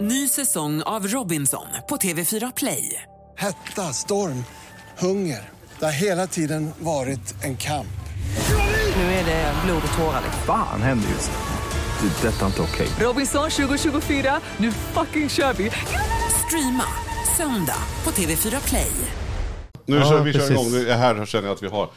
Ny säsong av Robinson på TV4 Play. Hetta, storm, hunger. Det har hela tiden varit en kamp. Nu är det blod och tårar. Fan händer just nu. Det. Detta är inte okej. Robinson 2024, nu fucking kör vi! Streama söndag på TV4 Play. Nu Ja, kör vi kör igång. Det här känner jag att vi har.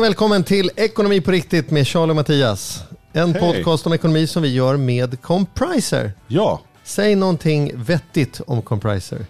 Och välkommen till Ekonomi på riktigt med Charlie och Mattias. En Hej. podcast om ekonomi som vi gör med Compriser. Ja, Säg någonting vettigt om Compriser.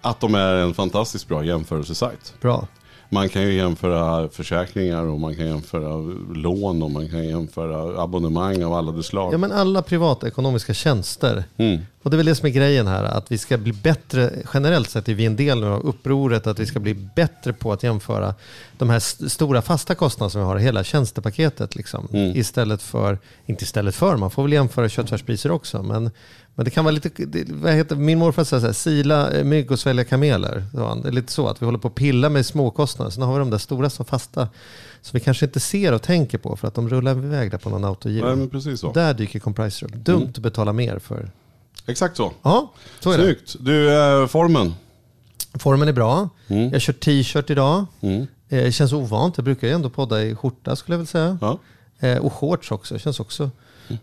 att de är en fantastiskt bra jämförelsesajt. Bra. Man kan ju jämföra försäkringar och man kan jämföra lån och man kan jämföra abonnemang av alla de slag. Ja men alla privatekonomiska tjänster. Mm. Och det är väl det som är grejen här, att vi ska bli bättre, generellt sett är vi en del nu av upproret, att vi ska bli bättre på att jämföra de här st- stora fasta kostnaderna som vi har, hela tjänstepaketet liksom. Mm. Istället för, inte istället för, man får väl jämföra köttfärspriser också, men, men det kan vara lite, det, vad heter, min morfar säger så här, sila eh, mygg och svälja kameler. sa. Det är lite så, att vi håller på att pilla med småkostnader, sen har vi de där stora som fasta, som vi kanske inte ser och tänker på, för att de rullar iväg där på någon autogiro. Där dyker Compriser upp. Dumt Mm. att betala mer för. Exakt så. Ja, så är det. Snyggt. Du, eh, formen. Formen är bra. Mm. Jag kör t-shirt idag. Mm. Eh, känns ovant. Jag brukar ju ändå podda i skjorta skulle jag vilja säga. Ja. Eh, och shorts också. Känns också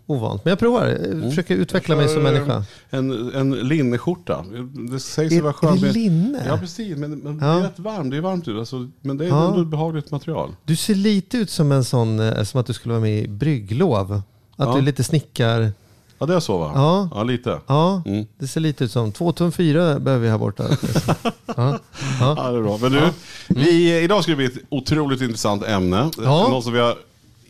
ovant. Men jag provar. Jag Mm. försöker utveckla mig som människa. En, en linneskjorta. Det sägs ju Är, vara är skönt. det med- linne? Ja, precis. Men, men Ja. det är rätt varmt. Det är varmt ut. Alltså, men det är Ja. ändå ett behagligt material. Du ser lite ut som en sån, eh, som att du skulle vara med i brygglov. Att Ja. du är lite snickar. Ja, det är så va? Ja. Ja, lite. Ja, Mm. det ser lite ut som två tum fyra behöver vi här borta. ja. Ja. Ja, det är bra. Men du, vi, idag ska det bli ett otroligt intressant ämne. Ja. Något som vi har,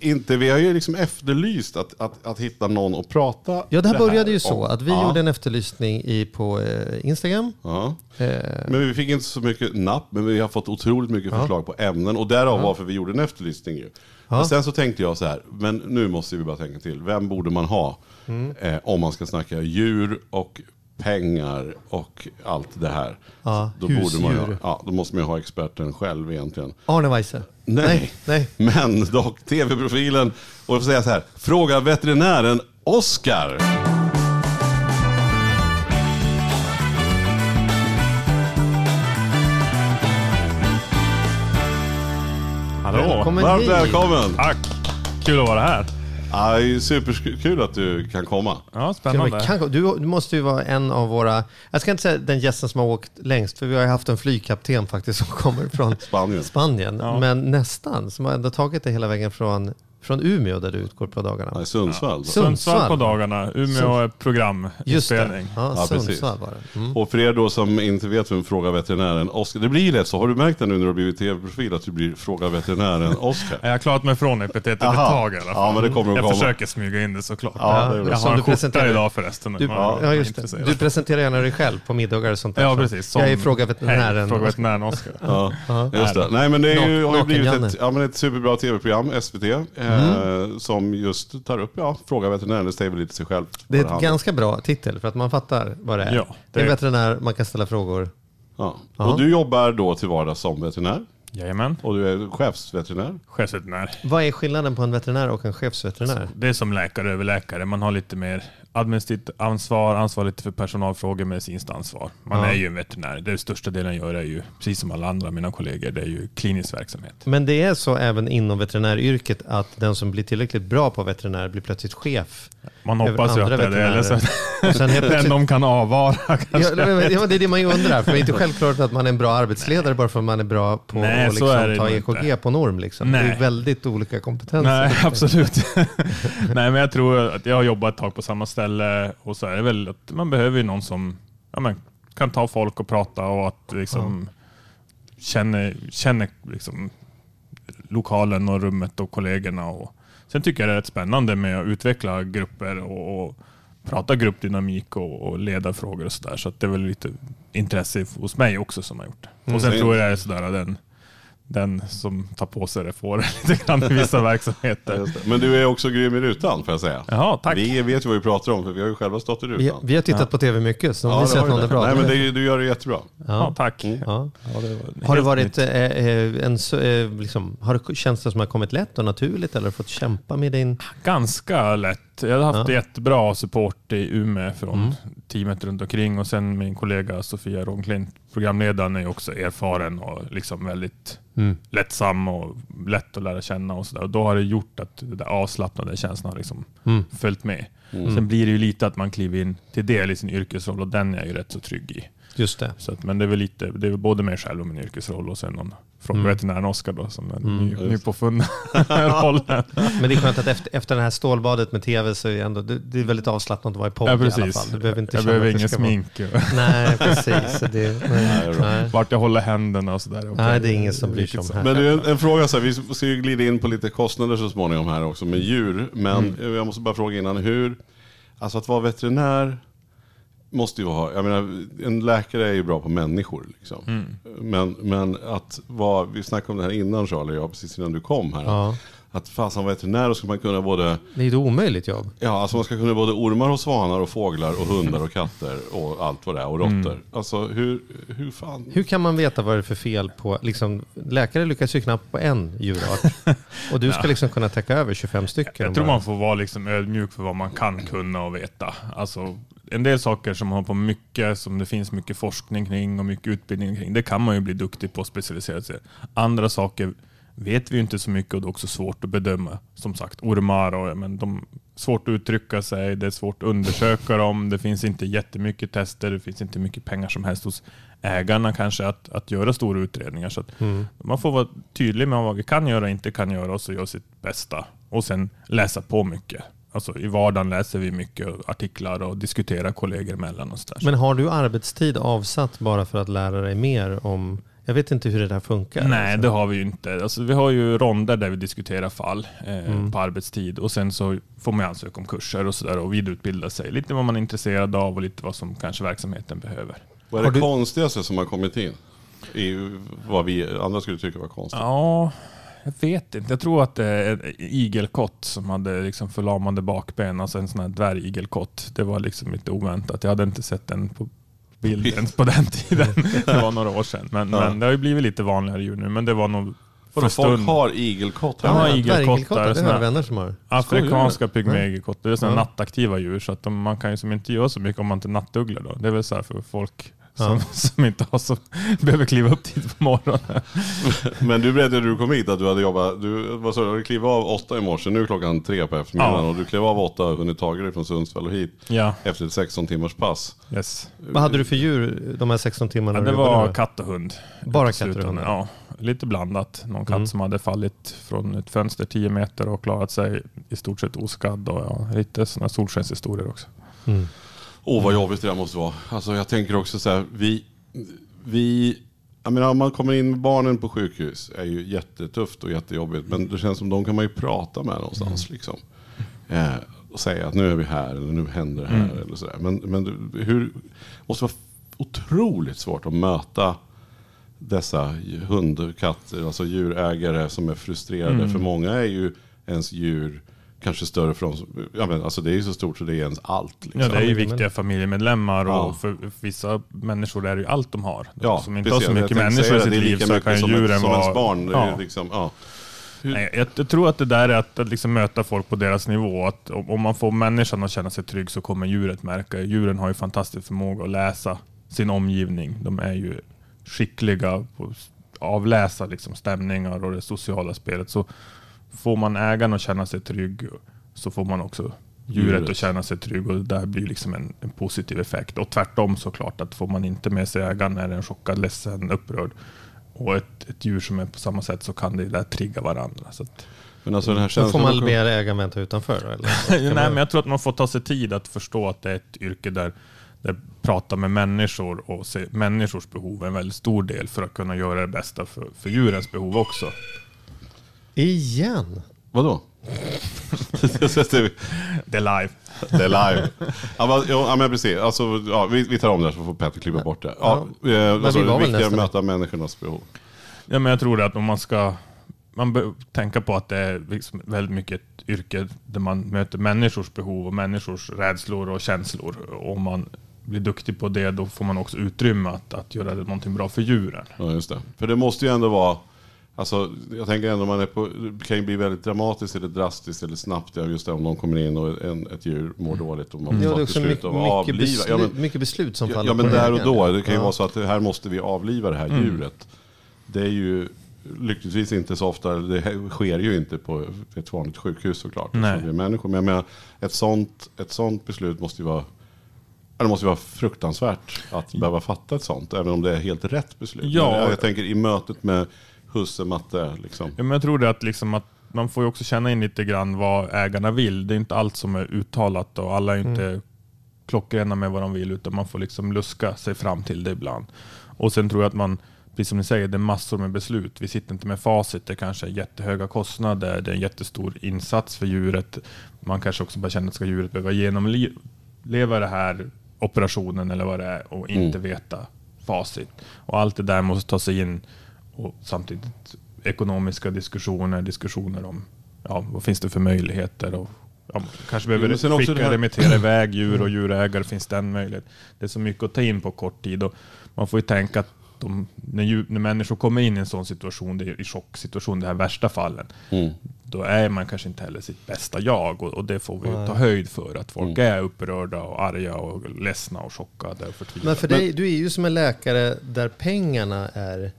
inte, vi har ju liksom efterlyst att, att, att hitta någon att prata ja, det här började ju så om. att vi ja. gjorde en efterlysning i, på eh, Instagram. Ja. Eh, Men vi fick inte så mycket napp, men vi har fått otroligt mycket förslag på ämnen. Och därav varför vi gjorde en efterlysning ju. Men sen så tänkte jag så här, men nu måste vi bara tänka till. Vem borde man ha Mm. eh, om man ska snacka djur och pengar och allt det här? Ja, då, borde man, husdjur. ja, då måste man ju ha experten själv egentligen. Arne Weise. Nej. Nej. Men dock tv-profilen, och jag får säga så här, fråga veterinären Oscar. Hallå! Välkommen Varmt hit. välkommen! Tack! Kul att vara här. Ja, det är superkul att du kan komma. Ja, spännande. kanske- Du, du måste ju vara en av våra, jag ska inte säga den gästen som har åkt längst, för vi har ju haft en flygkapten faktiskt som kommer från Spanien. Spanien, Ja. men nästan, som har ändå tagit det hela vägen från, från Umeå där du utgår på dagarna. Nej, Sundsvall. Så- Sundsvall på dagarna, Umeå Sundsvall. programinspelning. Just det, ja, Ja, precis. Sundsvall var det. Mm. Och för er då som inte vet vem Fråga Veterinären Oscar, det blir lätt så. Har du märkt det nu när du har blivit tv-profil att du blir Fråga Veterinären Oscar? Jag har klarat mig från epitetet ett tag i alla fall. Ja, men det kommer att jag komma. försöker smyga in det såklart. Ja, det är bra. jag har du en skjorta presenterar- idag förresten. Du, ja, är just det. Du presenterar gärna dig själv på middagar och sånt där. Ja, precis. Som- Jag är Fråga Veterinären. Hej, Fråga veterinären Oskar. Ja, just det. Nej men det är ju, har ju blivit ett, ja, men ett superbra tv-program, SVT, eh, som just tar upp, ja, Fråga Veterinären, det säger väl lite sig själv. Det är om. ganska bra titel för att man fattar vad det är. Ja, det är en det- veterinär, man kan ställa frågor. Ja. Ja. Och du jobbar då till vardags som veterinär, Jajamän. och du är chefsveterinär. Chefsveterinär. Vad är skillnaden på en veterinär och en chefsveterinär? Det är som läkare över läkare. Man har lite mer administrativt ansvar, ansvar lite för personalfrågor, medicinskt ansvar. Man Ja. är ju en veterinär. Det största delen jag gör är ju, precis som alla andra mina kollegor, det är ju klinisk verksamhet. Men det är så även inom veterinäryrket att den som blir tillräckligt bra på veterinär blir plötsligt chef. Man hoppas ju att det är det. Eller så, veterinärer. Och sen helt den de kan avvara kanske. Ja, det ja, det är det man ju undrar. För det är inte självklart att man är en bra arbetsledare bara för att man är bra på Nej, att liksom ta EKG inte. på norm. Liksom. Det är Nej. väldigt olika kompetenser. Nej, absolut. Nej, men jag tror att jag har jobbat ett tag på samma ställe och så är det väl att man behöver ju någon som ja, men, kan ta folk och prata och att liksom känner, känner liksom lokalen och rummet och kollegorna. Och, sen tycker jag det är rätt spännande med att utveckla grupper och, och prata gruppdynamik och, och leda frågor och sådär. Så att det är väl lite intresse hos mig också som har gjort det. Och sen Mm. tror jag det är sådär den den som tar på sig det får det lite grann i vissa verksamheter. Det. Men du är också grym i rutan får jag säga. Jaha, tack. Vi vet ju vad vi pratar om för vi har ju själva stått i Vi, rutan. vi har tittat på tv mycket, så Ja, vi det att någon är bra. Nej men det, du gör det jättebra. Ja, tack. Ja. Ja, det var Har det varit eh, eh, en, så- eh, liksom, har det känts det som har kommit lätt och naturligt eller har du fått kämpa med din... Ganska lätt. Jag har haft Ja. jättebra support i Umeå från Mm. teamet runt omkring och sen min kollega Sofia Ronklint, programledaren, är också erfaren och liksom väldigt Mm. lättsam och lätt att lära känna och sådär. Då har det gjort att det där avslappnade känslan har liksom Mm. följt med. Sen blir det ju lite att man kliver in till del i sin yrkesroll och den är jag ju rätt så trygg i. Just det. Så att, men det är väl lite, det är väl både mig själv och min yrkesroll och sen någon från Mm. veterinären Oskar då som är Mm. ny, rollen. Men det är skönt att efter, efter det här stålbadet med tv så är det, ändå, det, det är väldigt avslappnat att vara i podd Ja, i alla precis. fall. Du behöver inte jag behöver ingen vara- smink. Nej, precis. Det, nej, nej. Vart jag håller händerna och sådär. okej. nej, det är ingen som bryr sig om här. Men det är en, en fråga så här, vi ska ju glida in på lite kostnader så småningom här också med djur. Men jag måste bara fråga innan, hur, alltså att vara veterinär måste ju vara, jag menar en läkare är ju bra på människor liksom. Men, men att vara, vi snackade om det här innan Charlie, ja, precis innan du kom här. Ja. Att fasen veterinär, då ska man kunna både, Det är ett omöjligt jobb. ja alltså man ska kunna både ormar och svanar och fåglar och hundar och katter och allt vad det är och råttor. Alltså hur, hur fan? Hur kan man veta vad det är för fel på... Liksom, läkare lyckas ju knappt på en djurart. Och du ska liksom kunna täcka över 25 stycken. Jag tror bara. man får vara liksom ödmjuk för vad man kan kunna och veta. Alltså, en del saker som man har på mycket, som det finns mycket forskning kring och mycket utbildning kring, det kan man ju bli duktig på och specialisera sig. Andra saker vet vi inte så mycket och det är också svårt att bedöma. Som sagt, ormar och men de svårt att uttrycka sig, det är svårt att undersöka dem, det finns inte jättemycket tester, det finns inte mycket pengar som helst hos ägarna kanske att, att göra stora utredningar. Så att Man får vara tydlig med vad vi kan göra och inte kan göra och så göra sitt bästa. Och sen läsa på mycket. Alltså I vardagen läser vi mycket artiklar och diskuterar kollegor emellan. Och så där. Men har du arbetstid avsatt bara för att lära dig mer om... Jag vet inte hur det där funkar. Nej, alltså. det har vi ju inte. Alltså, vi har ju ronder där vi diskuterar fall eh, på arbetstid och sen så får man ansöka om kurser och sådär och vidareutbilda sig. Lite vad man är intresserad av och lite vad som kanske verksamheten behöver. Vad är det du- konstigaste som har kommit in? I vad vi andra skulle tycka var konstigt. Ja, jag vet inte. Jag tror att det är en igelkott som hade liksom förlamande bakben, alltså en sån här dvärgigelkott. Det var liksom lite oväntat. Jag hade inte sett den på bilden på den tiden. Det var några år sedan. Men, Ja. men det har ju blivit lite vanligare djur nu. Men det var nog för Vadå, folk har igelkott Ja, ja, igelkottar, det här- jag vänner som har. Afrikanska pygméigelkottar, det är sådana Ja. nattaktiva djur. Så att de, man kan ju som inte göra så mycket om man inte är nattugglor. Då. Det är väl så här för folk som, Ja. som inte har så, behöver kliva upp tidigt på morgonen. Men du berättade när du kom hit att du hade jobbat, du, vad sa du, du klev av åtta i morse, nu är klockan tre på eftermiddagen Ja. och du klev av åtta och hunnit tagit dig från Sundsvall och hit Ja, efter ett 16 timmars pass. yes. Vad hade du för djur de här 16 timmarna? Det var katt och hund. Bara På katter och hundar? Ja, lite blandat. Någon katt Mm. som hade fallit från ett fönster 10 meter och klarat sig i stort sett oskadd. Och ja, lite sådana solskenshistorier också. Mm. Åh vad jobbigt det där måste vara. Alltså jag tänker också så här, vi, vi, jag menar om man kommer in med barnen på sjukhus är ju jättetufft och jättejobbigt. Men det känns som de kan man ju prata med någonstans liksom. Eh, och säga att nu är vi här eller nu händer det här eller sådär. Men, men du- hur, det måste vara otroligt svårt att möta dessa hund, katter, alltså djurägare som är frustrerade. För många är ju ens djur kanske större för dem. som- Ja, men, alltså det är ju så stort så det är ens allt. Liksom. Ja, det är ju viktiga familjemedlemmar Ja. och för vissa människor är det ju allt de har. Ja, som inte precis. har så mycket människor i sitt liv lika så mycket kan som, djuren ett, som vara... ens barn. Det är Ja. Liksom, ja. Nej, jag, jag tror att det där är att, att liksom möta folk på deras nivå. Att om, om man får människan att känna sig trygg så kommer djuret märka. Djuren har ju fantastisk förmåga att läsa sin omgivning. De är ju skickliga på att avläsa liksom stämningar och det sociala spelet. Så får man ägaren att känna sig trygg så får man också djuret, Djuret. att känna sig trygg och det där blir liksom en, en positiv effekt. Och tvärtom såklart att får man inte med sig ägaren är den chockad, ledsen, upprörd och ett, ett djur som är på samma sätt så kan det där trigga varandra. Så att, Men alltså den här Då får känslan... man be ägaren vänta utanför då, eller? Nej, men jag tror att man får ta sig tid att förstå att det är ett yrke där, där prata med människor och se människors behov är en väldigt stor del för att kunna göra det bästa för, för djurens behov också. Igen? Vadå? det Det är live. är live. Ja, men, ja men precis. Alltså, ja, vi, vi tar om det här så får Petter klippa bort det. Ja, eh, vi alltså, det var är väl att nästan- möta människornas behov. Ja, men jag tror att om man ska man bör tänka på att det är liksom väldigt mycket ett yrke där man möter människors behov och människors rädslor och känslor. Och om man blir duktig på det, då får man också utrymme att, att göra någonting bra för djuren. Ja, just det. För det måste ju ändå vara, alltså, jag tänker ändå man är på, det kan ju bli väldigt dramatiskt eller drastiskt eller snabbt. Ja, just det, om någon kommer in och en, ett djur mår dåligt och man ett också beslut om att avliva. beslut, Ja, men, mycket beslut som faller ja, men på där och då, det kan ju Ja. vara så att här måste vi avliva det här djuret. Det är ju lyckligtvis inte så ofta, det sker ju inte på ett vanligt sjukhus såklart. Nej. Vi är människor. Men jag menar, ett sånt, ett sånt beslut måste ju vara Det måste vara fruktansvärt att behöva fatta ett sånt, även om det är helt rätt beslut. Ja. Men jag tänker i mötet med husse Matte, liksom. Ja, men jag tror det att, liksom att man får ju också känna in lite grann vad ägarna vill. Det är inte allt som är uttalat och alla är inte klockrena med vad de vill, utan man får liksom luska sig fram till det ibland. Och sen tror jag att man, precis som ni säger, det är massor med beslut. Vi sitter inte med facit. Det kanske är jättehöga kostnader, det är en jättestor insats för djuret. Man kanske också bara känner att ska djuret behöva genomleva det här operationen eller vad det är och inte veta facit. Och allt det där måste ta sig in och samtidigt ekonomiska diskussioner, diskussioner om ja, vad finns det för möjligheter och ja, kanske Jo, behöver också skicka det här- remittera iväg djur och djurägare, finns den möjlighet? Det är så mycket att ta in på kort tid och man får ju tänka att de, när, djur, när människor kommer in i en sån situation, det är i chocksituation, de här värsta fallen, Mm. då är man kanske inte heller sitt bästa jag och, och det får vi ju ta höjd för, att folk Mm. är upprörda och arga och ledsna och chockade och förtvivlade. Men för dig, du är ju som en läkare där pengarna är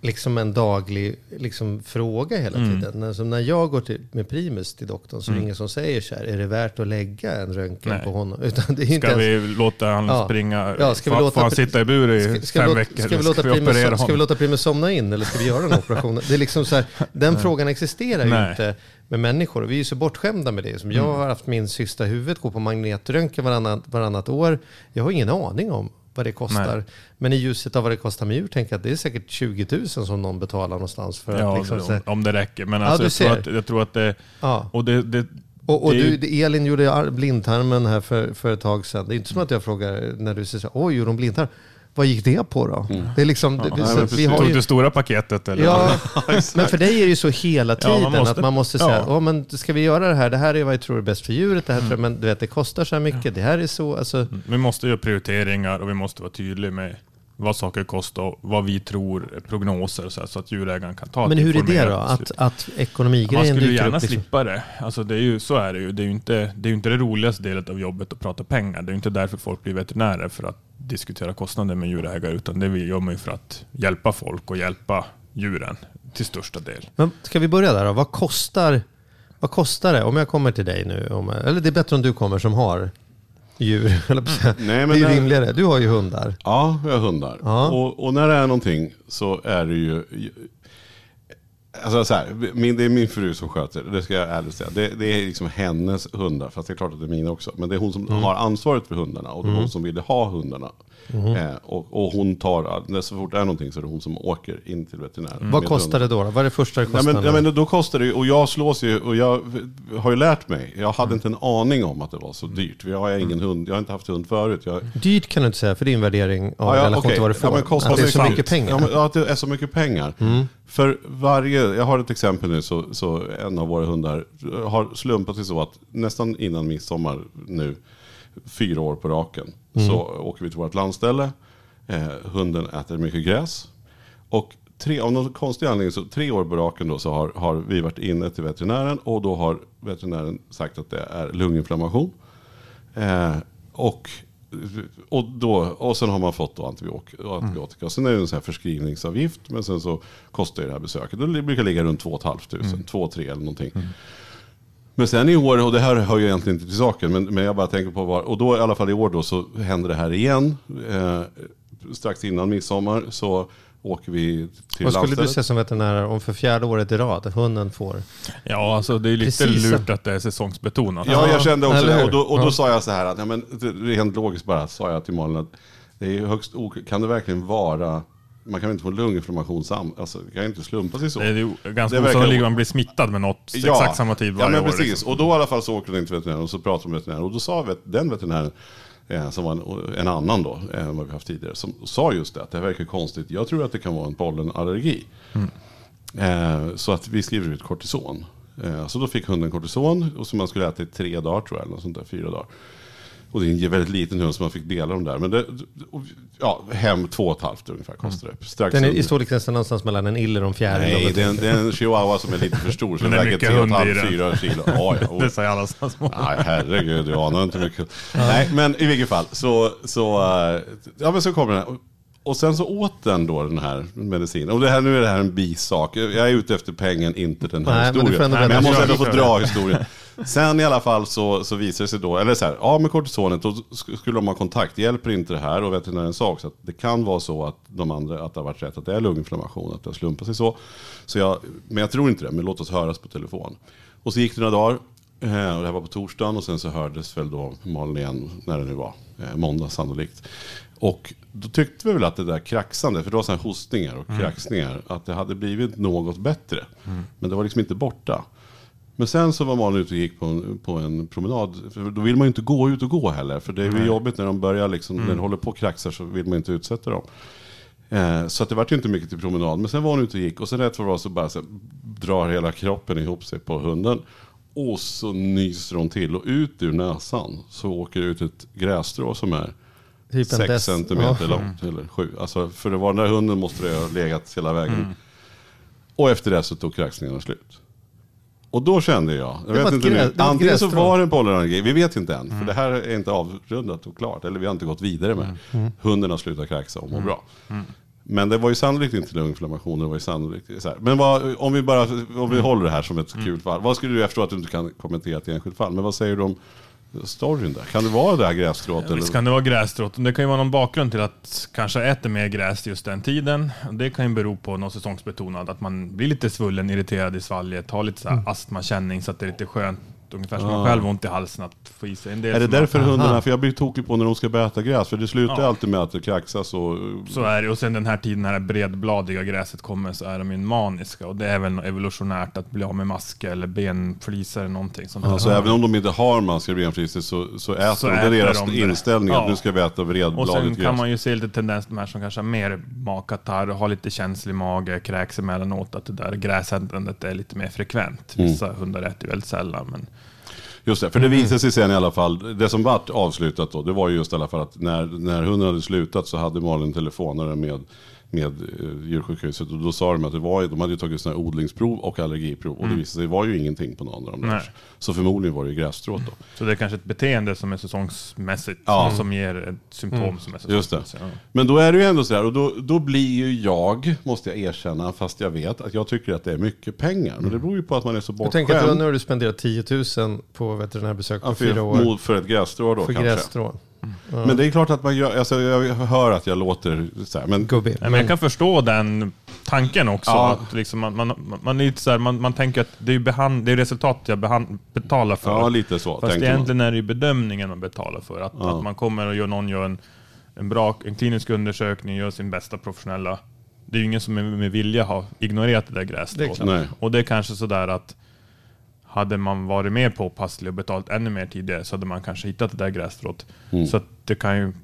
liksom en daglig liksom, fråga hela Mm. tiden. Alltså, när jag går till, med Primus till doktorn så är det ingen som säger så här, är det värt att lägga en röntgen Nej. på honom? Utan det är ju inte Ska ens, vi låta han Ja. springa? Ja, ska vi låta får han sitta i bur i Ska, ska, fem låta, veckor? ska, vi låta ska vi Primus, ska vi honom? låta Primus somna in eller ska vi göra den operationen? Det är liksom så här, den frågan existerar ju Nej. inte med människor. Vi är ju så bortskämda med det. Som jag Mm. har haft min sista huvud, går på magnetröntgen varannat, varannat år. Jag har ingen aning om vad det kostar. Nej. Men i ljuset av vad det kostar med djur tänker jag att det är säkert 20 000 som någon betalar någonstans för Ja, att liksom, om, om det räcker. Men Ja, alltså, jag, tror att, jag tror att det... ja. Och det, det, Och, och du, Elin gjorde ar- blindtarmen här för, för ett tag sedan. Det är inte som att jag frågar när du säger så här, oj, gjorde hon blindtarm? Vad gick det på då? Det är liksom, det, det, nej, vi har Tog ju, du stora paketet eller? Ja, men för dig är det ju så hela Ja, man tiden måste- att man måste säga, ja. ja. men ska vi göra det här? Det här är vad jag tror är bäst för djuret. Det här tror jag, men du vet, det kostar så här mycket. Det här är så, alltså. Vi måste göra prioriteringar och vi måste vara tydliga med vad saker kostar och vad vi tror prognoser så, här, så att djurägaren kan ta Men hur är det då? Att, att Man ekonomigrejen skulle ju dyker gärna upp? Liksom. slippa det. Alltså det är ju, så är det ju. Det är ju inte det, är inte det roligaste delen av jobbet att prata pengar. Det är ju inte därför folk blir veterinärer, för att diskutera kostnader med djurägare, utan det gör man ju för att hjälpa folk och hjälpa djuren till största del. Men ska vi börja där då? Vad kostar, vad kostar det om jag kommer till dig nu? Om, eller det är bättre om du kommer som har djur. jag. Nej, men det är ju när- rimligare. Du har ju hundar. Ja, vi har hundar. Ja. Och, och när det är någonting så är det ju... Alltså så här, min, det är min fru som sköter det, det ska jag ärligt säga. Det, det är liksom hennes hundar, fast det är klart att det är mina också. Men det är hon som Mm. har ansvaret för hundarna och det är hon som ville ha hundarna. Mm-hmm. Eh, och, och hon tar, så fort det är någonting så är det hon som åker in till veterinären. Vad med kostar det då? Vad är det första det Nej, kostar? men, ja, men då kostar det och jag slås ju, och jag har ju lärt mig. Jag hade inte en aning om att det var så dyrt. Jag har ingen hund, jag har inte haft hund förut. Jag, Dyrt kan du inte säga, för din värdering av Ja, relation okej. till vad du får. Ja, men kostnaden att det är så mycket pengar. Mm. Ja, men, ja, att det är så mycket pengar. För varje, jag har ett exempel nu, så, så en av våra hundar har slumpat sig så att nästan innan midsommar nu, fyra år på raken, Mm. så åker vi till vårt landställe. Eh, hunden äter mycket gräs. Och tre, av någon konstig anledning, så tre år på raken då, så har, har vi varit inne till veterinären och då har veterinären sagt att det är lunginflammation. Eh, och, och, då, och sen har man fått då antibiotika. Antibiotika. Sen är det en sån här förskrivningsavgift. Men sen så kostar det här besöket. Det brukar ligga runt 2 500, 2 3 eller någonting. Men sen i år, och det här hör ju egentligen inte till saken, men, men jag bara tänker på var, och då i alla fall i år då så händer det här igen. Eh, strax innan midsommar så åker vi till Vad skulle du säga som veterinär om för fjärde året i rad hunden får? Ja, alltså det är lite Precis. lurt att det är säsongsbetonat. Ja, jag kände också det. Och då, och då Ja. sa jag så här att, ja, men, rent logiskt bara, sa jag till Malin att det är högst ok- Kan det verkligen vara, man kan inte få lunginflammation sam, alltså det kan inte slumpa sig så. Det är ju ganska osannolikt att man blir smittad med något Ja. exakt samma tid varje Ja men år. precis, liksom. och då i alla fall så åker den in till veterinären och så pratar med veterinären. Och då sa den veterinären, eh, som var en, en annan då, än vad vi haft tidigare, som sa just det, att det här verkar konstigt. Jag tror att det kan vara en pollenallergi. Eh, så att vi skriver ut kortison. Eh, så då fick hunden kortison och som man skulle äta i tre dagar tror jag, eller sånt där, fyra dagar. Och det är en väldigt liten hund som man fick dela dem där. Men det, och, ja, hem två och ett halvt ungefär kostar det. Strax Den är i storleksgränsen någonstans mellan en iller och en fjäril. Nej, det är, en, det är en chihuahua som är lite för stor. Som Men väger tre och ett halvt, fyra kilo. Ja, ja, oj. Det säger alla små. Nej, herregud, du anar inte mycket. Nej, men i vilket fall så, så, eh, ja, men så kommer den här. Och- Och sen så åt den då den här medicinen. Och det här, nu är det här en bisak. Jag är ute efter pengen, inte den här Nej, men historien. Men, berätta. jag måste ändå få dra historien. Sen i alla fall så, så visar det sig då, eller så här, ja med kortisonet då sk- skulle de ha kontakt. Hjälper inte det här och veterinären sa också att det kan vara så att de andra, att det har varit rätt, att det är lunginflammation, att det har slumpat sig så. så jag, men jag tror inte det, men låt oss höras på telefon. Och så gick det några dagar, eh, och det här var på torsdagen och sen så hördes väl då Malin igen, när det nu var, eh, måndag sannolikt. Och då tyckte vi väl att det där kraxande, för det var sådana hostningar och kraxningar, att det hade blivit något bättre. Men det var liksom inte borta. Men sen så var Malin ute och gick på en, på en promenad. För då vill man ju inte gå ut och gå heller. För det är ju jobbigt när de börjar liksom, när de håller på och kraxar så vill man inte utsätta dem. Eh, så att det vart ju inte mycket till promenad. Men sen var hon ute och gick och sen rätt vad så bara så här, drar hela kroppen ihop sig på hunden. Och så nyser hon till och ut ur näsan så åker det ut ett grässtrå som är Typ sex dess- centimeter Ja. långt. Eller sju. Alltså för det var den där hunden måste det ha legat hela vägen. Mm. Och efter det så tog kraxningarna slut. Och då kände jag, jag vet inte nu, antingen så var det en pollenallergi, vi vet inte än. Mm. För det här är inte avrundat och klart. Eller vi har inte gått vidare med. Mm. Hunden har slutat kraxa och mår bra. Men det var ju sannolikt inte lunginflammation. Det var ju sannolikt så här. Men vad, om vi bara om vi håller det här som ett kul fall. Vad skulle du, jag förstår att du inte kan kommentera ett enskilt fall. Men vad säger du om storyn där? Kan det vara det här grässtrået? Visst kan det vara grässtråt. Det kan ju vara någon bakgrund till att kanske äter mer gräs just den tiden. Det kan ju bero på något säsongsbetonat, att man blir lite svullen, irriterad i svalget, har lite så Mm. här astmakänning så att det är lite skönt. Ungefär som man själv har ont i halsen att få i sig en del. Är det därför Aha. hundarna, för jag blir tokig på när de ska börja äta gräs. För det slutar Ja. alltid med att det kraxas och... Så är det. Och sen den här tiden när det bredbladiga gräset kommer så är de ju maniska. Och det är väl evolutionärt att bli av med maske eller benflisor eller någonting sånt. Alltså även om de inte har maskar och benflister så, så äter Så de. Det är deras de inställning att Ja. nu ska vi äta Och bredbladigt sen gräs. kan man ju se lite tendens de här som kanske har mer magkatarr och har lite känslig mage, kräks emellanåt, att det där gräsätandet är lite mer frekvent. Mm. Vissa hundar äter ju väldigt sällan. Men Just det, för det visade sig sen i alla fall, det som vart avslutat då, det var ju just i alla fall att när, när hunden hade slutat så hade Malin telefonare med, med eh, djursjukhuset och då sa de att det var, de hade ju tagit här odlingsprov och allergiprov och det visade sig, det var ju ingenting på någon av dem. Där. Så förmodligen var det ju grässtrået då. Så det är kanske ett beteende som är säsongsmässigt, Ja. som ger ett symptom som är Just det. säsongsmässigt. Ja. Men då är det ju ändå sådär, och då, då blir ju jag, måste jag erkänna, fast jag vet att jag tycker att det är mycket pengar. Men det beror ju på att man är så Jag tänker att du, bortskämd. nu har du spenderat 10 000 på veterinärbesök på Ja, fyra för, år. för ett grässtrå då För kanske. grässtrå. Men det är klart att man gör, alltså jag hör att jag låter så här, men Gubbe. Nej, men jag kan förstå den tanken också. Ja. Att liksom man, man, man, är lite så här, man, man tänker att det är, behand, det är resultat jag behand, betalar för. ja, lite så Fast tänker man. egentligen är det bedömningen man betalar för. Att, Ja. att man kommer och gör, någon gör en, en bra en klinisk undersökning, gör sin bästa professionella. Det är ju ingen som med, med vilja har ignorerat det där grässtrået. Och det är kanske sådär att hade man varit mer påpasslig och betalat ännu mer tidigare så hade man kanske hittat det där grässtrået. Så att det kan ju... Mm.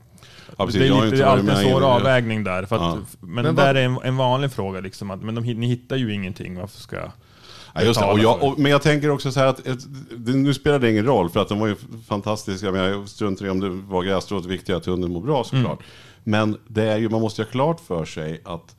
Ja, det är, lite, det är alltid en svår det. avvägning där. För att, Ja. Men, Men det där är en, en vanlig fråga. Liksom, att, men de, ni hittar ju ingenting. Varför ska jag... Ja, just det. Och jag, och, men jag tänker också så här att det, nu spelar det ingen roll för att de var ju fantastiska. Men jag struntar i om det var grässtrået, viktigt att hunden mår bra såklart. Mm. Men det är ju, man måste ju ha klart för sig att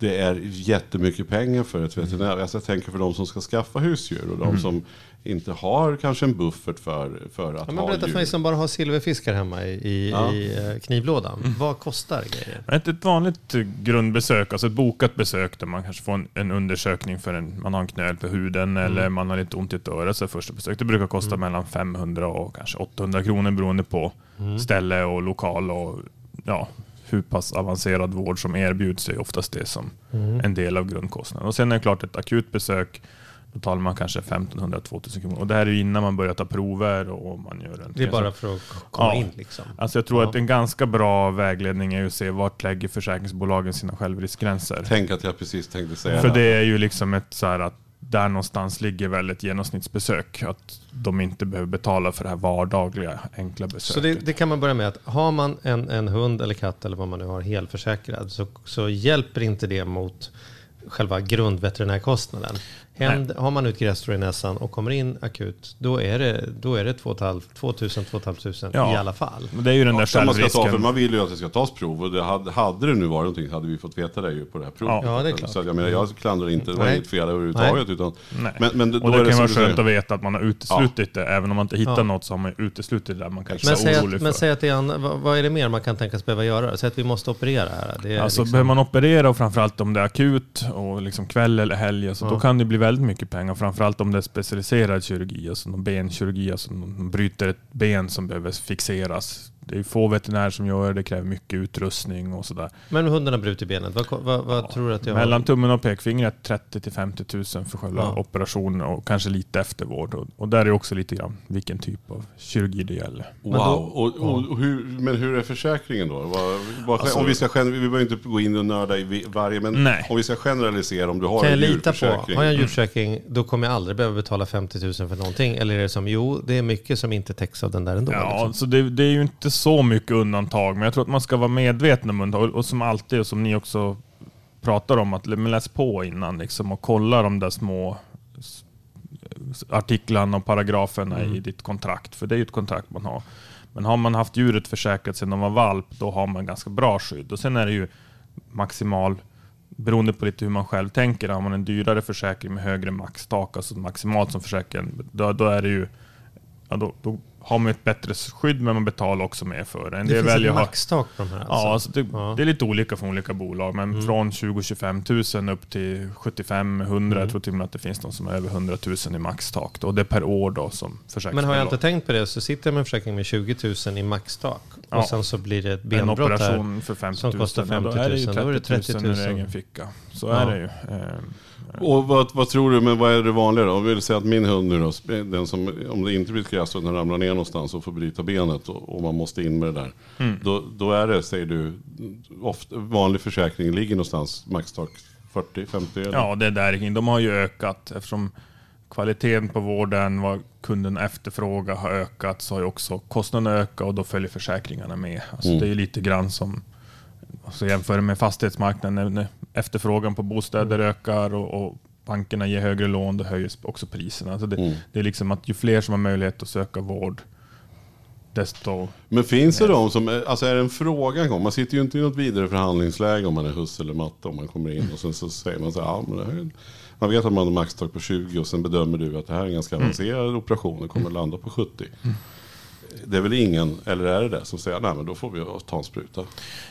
det är jättemycket pengar för ett veterinär. Alltså jag tänker för de som ska skaffa husdjur och de Mm. som inte har kanske en buffert för, för att Ja, men ha berätta för djur. mig som bara har silverfiskar hemma i, i, Ja. i eh, knivlådan. Vad kostar grejer? Ett, ett vanligt eh, grundbesök, alltså ett bokat besök där man kanske får en, en undersökning för en, man har en knöl på huden eller man har lite ont i ett öra. Så första besök, det brukar kosta mellan 500 och kanske 800 kronor beroende på ställe och lokal och ja, hur pass avancerad vård som erbjuds är oftast det som en del av grundkostnaden. Och sen är det klart ett akut besök då talar man kanske 1500-2000 kronor. Och det här är ju innan man börjar ta prover och man gör en Det är bara för att komma Ja. in liksom. Alltså jag tror Ja. att en ganska bra vägledning är att se vart lägger försäkringsbolagen sina självriskgränser. Tänk att jag precis tänkte säga För det. det är ju liksom ett så här att där någonstans ligger väl ett genomsnittsbesök. Att de inte behöver betala för det här vardagliga enkla besöket. Så det, det kan man börja med att har man en, en hund eller katt eller vad man nu har helförsäkrad så, så hjälper inte det mot själva grundveterinärkostnaden. Händ, har man ut grässtrå i näsan och kommer in akut, då är det, då är det 2 500 Ja. i alla fall. Men det är ju den där Som man, ska ta, för självrisken. man vill ju att det ska tas prov och det hade, hade det nu varit någonting så hade vi fått veta det ju på det här provet. Ja, det är klart. Så jag menar, jag klandrar inte, det var Nej. inget fel överhuvudtaget. Utan, Nej. men, men då och det är kan vara skönt att veta att man har uteslutit det. Även om man inte hittar Ja. något så har man uteslutit det där man kanske Men är säg, orolig att, för. men säg att det är an, vad, vad är det mer man kan tänkas behöva göra? Säg att vi måste operera här. Det är Alltså liksom- behöver man operera och framförallt om det är akut och liksom kväll eller helg, alltså Ja. då kan det bli väldigt väldigt mycket pengar. Framförallt om det är specialiserad kirurgi, alltså någon benkirurgi, alltså de bryter ett ben som behöver fixeras. Det är få veterinärer som gör det, det kräver mycket utrustning och sådär. Men hunden har brutit benet. Vad, vad, vad tror du att jag har? Mellan tummen och pekfingret 30 till 50 000 för själva Ja. operationen och kanske lite eftervård. Och, och där är också lite grann vilken typ av kirurgi det gäller. Wow, Men då- och, och, och hur, men hur är försäkringen då? Vad, vad, Alltså- om vi, ska, vi behöver inte gå in och nörda i varje, men Nej. om vi ska generalisera om du har Kan en på, djurförsäkring. har jag en djurförsäkring, då kommer jag aldrig behöva betala 50 000 för någonting? Eller är det som, jo, det är mycket som inte täcks av den där ändå? Ja, liksom. så det, det är ju inte så mycket undantag, men jag tror att man ska vara medveten om undantag. Och som alltid, och som ni också pratar om, att läs på innan liksom, och kolla de där små artiklarna och paragraferna i ditt kontrakt. För det är ju ett kontrakt man har. Men har man haft djuret försäkrat sedan de var valp, då har man ganska bra skydd. Och sen är det ju maximal, beroende på lite hur man själv tänker, har man en dyrare försäkring med högre maxtak, alltså maximalt som försäkringen, då, då är det ju ja, då, då har man ett bättre skydd men man betalar också mer för det. En det finns väljer ett maxtak på de här alltså? Ja, alltså det, Ja. Mm. det är lite olika från olika bolag, men från 20-25 000 upp till 75 100 Mm. Jag tror till och med att det finns de som är över 100 000 i maxtak. Då. Och det är per år då som försäkringsbolag. Men har jag inte tänkt på det så sitter jag med en försäkring med 20 000 i maxtak Ja. och sen så blir det ett en benbrott här. operation för 50 000, som kostar ja, då 50 000, är det ju då är det 30 000 30 000. ur egen ficka. Så Ja. är det ju. Och vad, vad tror du, men vad är det vanliga då? Om vi vill säga att min hund nu då, den som, om det inte blir ett gräs och den ramlar ner någonstans och får bryta benet och, och man måste in med det där. Mm. Då, då är det, säger du, ofta, vanlig försäkring ligger någonstans, maxtak 40, 50 eller? Ja, det är där. De har ju ökat eftersom kvaliteten på vården, vad kunden efterfrågar har ökat, så har ju också kostnaderna ökat och då följer försäkringarna med. Alltså Mm. Det är ju lite grann som alltså jämför med fastighetsmarknaden, när efterfrågan på bostäder ökar och, och bankerna ger högre lån, då höjs också priserna. Alltså det, Mm. det är liksom att ju fler som har möjlighet att söka vård, desto... Men finns det de som, är- alltså är det en fråga gång? Man sitter ju inte i något vidare förhandlingsläge om man är husse eller matte om man kommer in och sen så säger man så här, ja, men det här, är- man vet att man har maxtak på 20 och sen bedömer du att det här är en ganska avancerad operation och kommer landa på 70. Det är väl ingen, eller är det det, som säger nej men då får vi ta en spruta.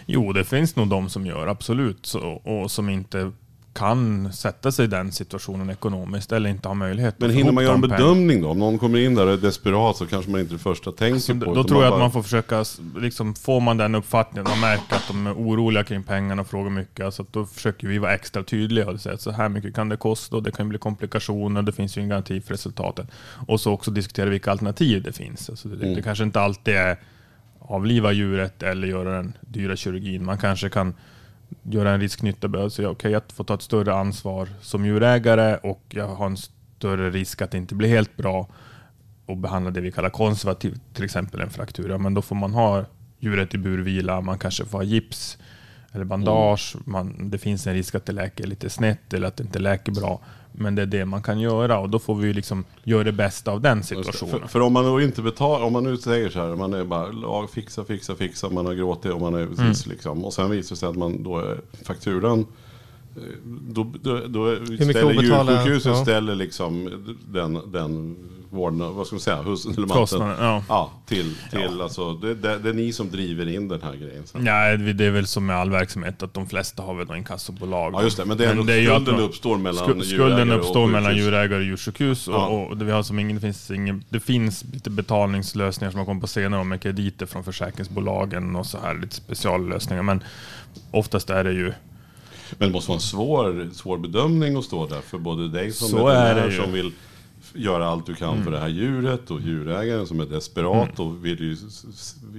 Jo, det finns nog de som gör, absolut. Så, och som inte kan sätta sig i den situationen ekonomiskt eller inte har möjlighet Men att hinner man göra en bedömning då? Om någon kommer in där och är desperat så kanske man inte det första tänker Så på. då tror jag att bara- man får försöka, liksom, får man den uppfattningen, man märker att de är oroliga kring pengarna och frågar mycket, alltså att då försöker vi vara extra tydliga och säga att så här mycket kan det kosta och det kan bli komplikationer, det finns ju en garanti för resultatet. Och så också diskutera vilka alternativ det finns. Alltså det, Mm. det kanske inte alltid är avliva djuret eller göra den dyra kirurgin. Man kanske kan göra en risk-nytta och säga okej, jag får ta ett större ansvar som djurägare och jag har en större risk att det inte blir helt bra och behandla det vi kallar konservativt, till exempel en fraktur. Ja, men då får man ha djuret i burvila, man kanske får ha gips eller bandage. Man, det finns en risk att det läker lite snett eller att det inte läker bra. Men det är det man kan göra och då får vi liksom göra det bästa av den situationen. För, för om man då inte betalar, om man nu säger så här, man är bara lag, fixa, fixa, fixa, man har gråtit och man är Mm. liksom. Och sen visar det sig att man då är fakturan, eh, då, då, då ställer djursjukhuset ja. ställer liksom den, den vården, vad ska man säga. Kostnaden, ja. Ja, till, till alltså, det, det, det är ni som driver in den här grejen. sen. Ja, det är väl som med all verksamhet att de flesta har väl någon inkassobolag. Ja just det, men det är, ändå, ju att skulden man- uppstår mellan Sku- Skulden djurägare uppstår och mellan djurägare och djursjukhus. Ja. Och, och det, vi har som ingen, det, finns ingen, det finns lite betalningslösningar som har kommit på senare med krediter från försäkringsbolagen och så här lite speciallösningar. Men oftast är det ju Men det måste vara en svår, svår bedömning att stå där för både dig som Så är veterinär det ju. som vill göra allt du kan för det här djuret och djurägaren som är desperat och vill ju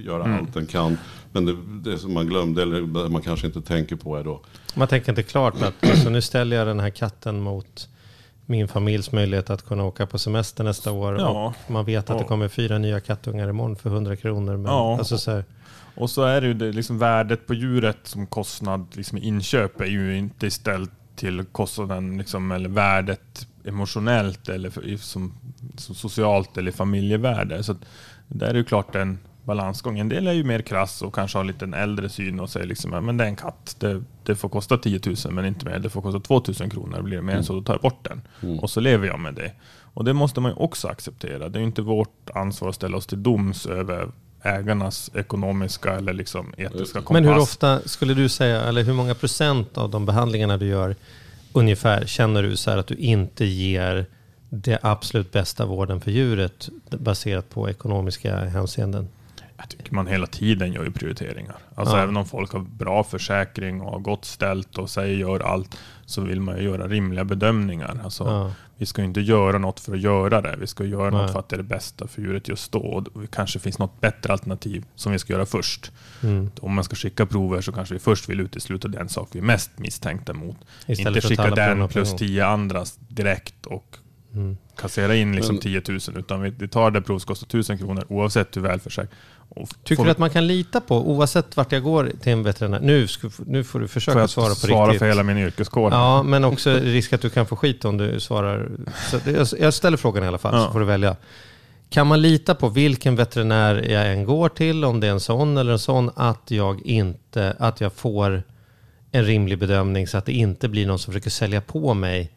göra allt den kan. Men det, det som man glömde eller man kanske inte tänker på är då Man tänker inte klart att alltså, nu ställer jag den här katten mot min familjs möjlighet att kunna åka på semester nästa år. Ja. Och man vet att det Ja. kommer fyra nya kattungar imorgon för 100 kronor. Men Ja. alltså så här, Och så är det ju det, liksom värdet på djuret som kostnad liksom inköp är ju inte ställt till kostnaden liksom, eller värdet emotionellt eller som, som socialt eller familjevärde. Så där är ju klart en balansgång. En del är ju mer krass och kanske har lite en äldre syn och säger liksom, men det är en katt, det, det får kosta 10 000 men inte mer, det får kosta 2 000 kronor. Blir det mer än så, då tar jag bort den. Och så lever jag med det. Och det måste man ju också acceptera. Det är ju inte vårt ansvar att ställa oss till doms över ägarnas ekonomiska eller liksom etiska kompass. Men hur ofta skulle du säga, eller hur många procent av de behandlingarna du gör ungefär känner du så här att du inte ger det absolut bästa vården för djuret baserat på ekonomiska hänseenden? Jag tycker man hela tiden gör ju prioriteringar. Alltså Ja. även om folk har bra försäkring och har gott ställt och säger gör allt så vill man ju göra rimliga bedömningar. Alltså, Ja. Vi ska ju inte göra något för att göra det. Vi ska göra Nej. något för att det är det bästa för djuret just då. Och det kanske finns något bättre alternativ som vi ska göra först. Mm. Om man ska skicka prover så kanske vi först vill utesluta den sak vi är mest misstänkta mot. Istället inte skicka den plus tio andra direkt och Mm. kassera in liksom Men- 10 000. Utan vi, vi tar det provet som kostar 1000 kronor oavsett hur välförsäkrat. Tycker du att man kan lita på, oavsett vart jag går till en veterinär, nu, nu får du försöka Får jag svara på svara riktigt. för hela min yrkeskår? Ja, men också risk att du kan få skit om du svarar. Så jag ställer frågan i alla fall, Ja. så får du välja. Kan man lita på vilken veterinär jag än går till, om det är en sån eller en sån, att jag, inte, att jag får en rimlig bedömning så att det inte blir någon som försöker sälja på mig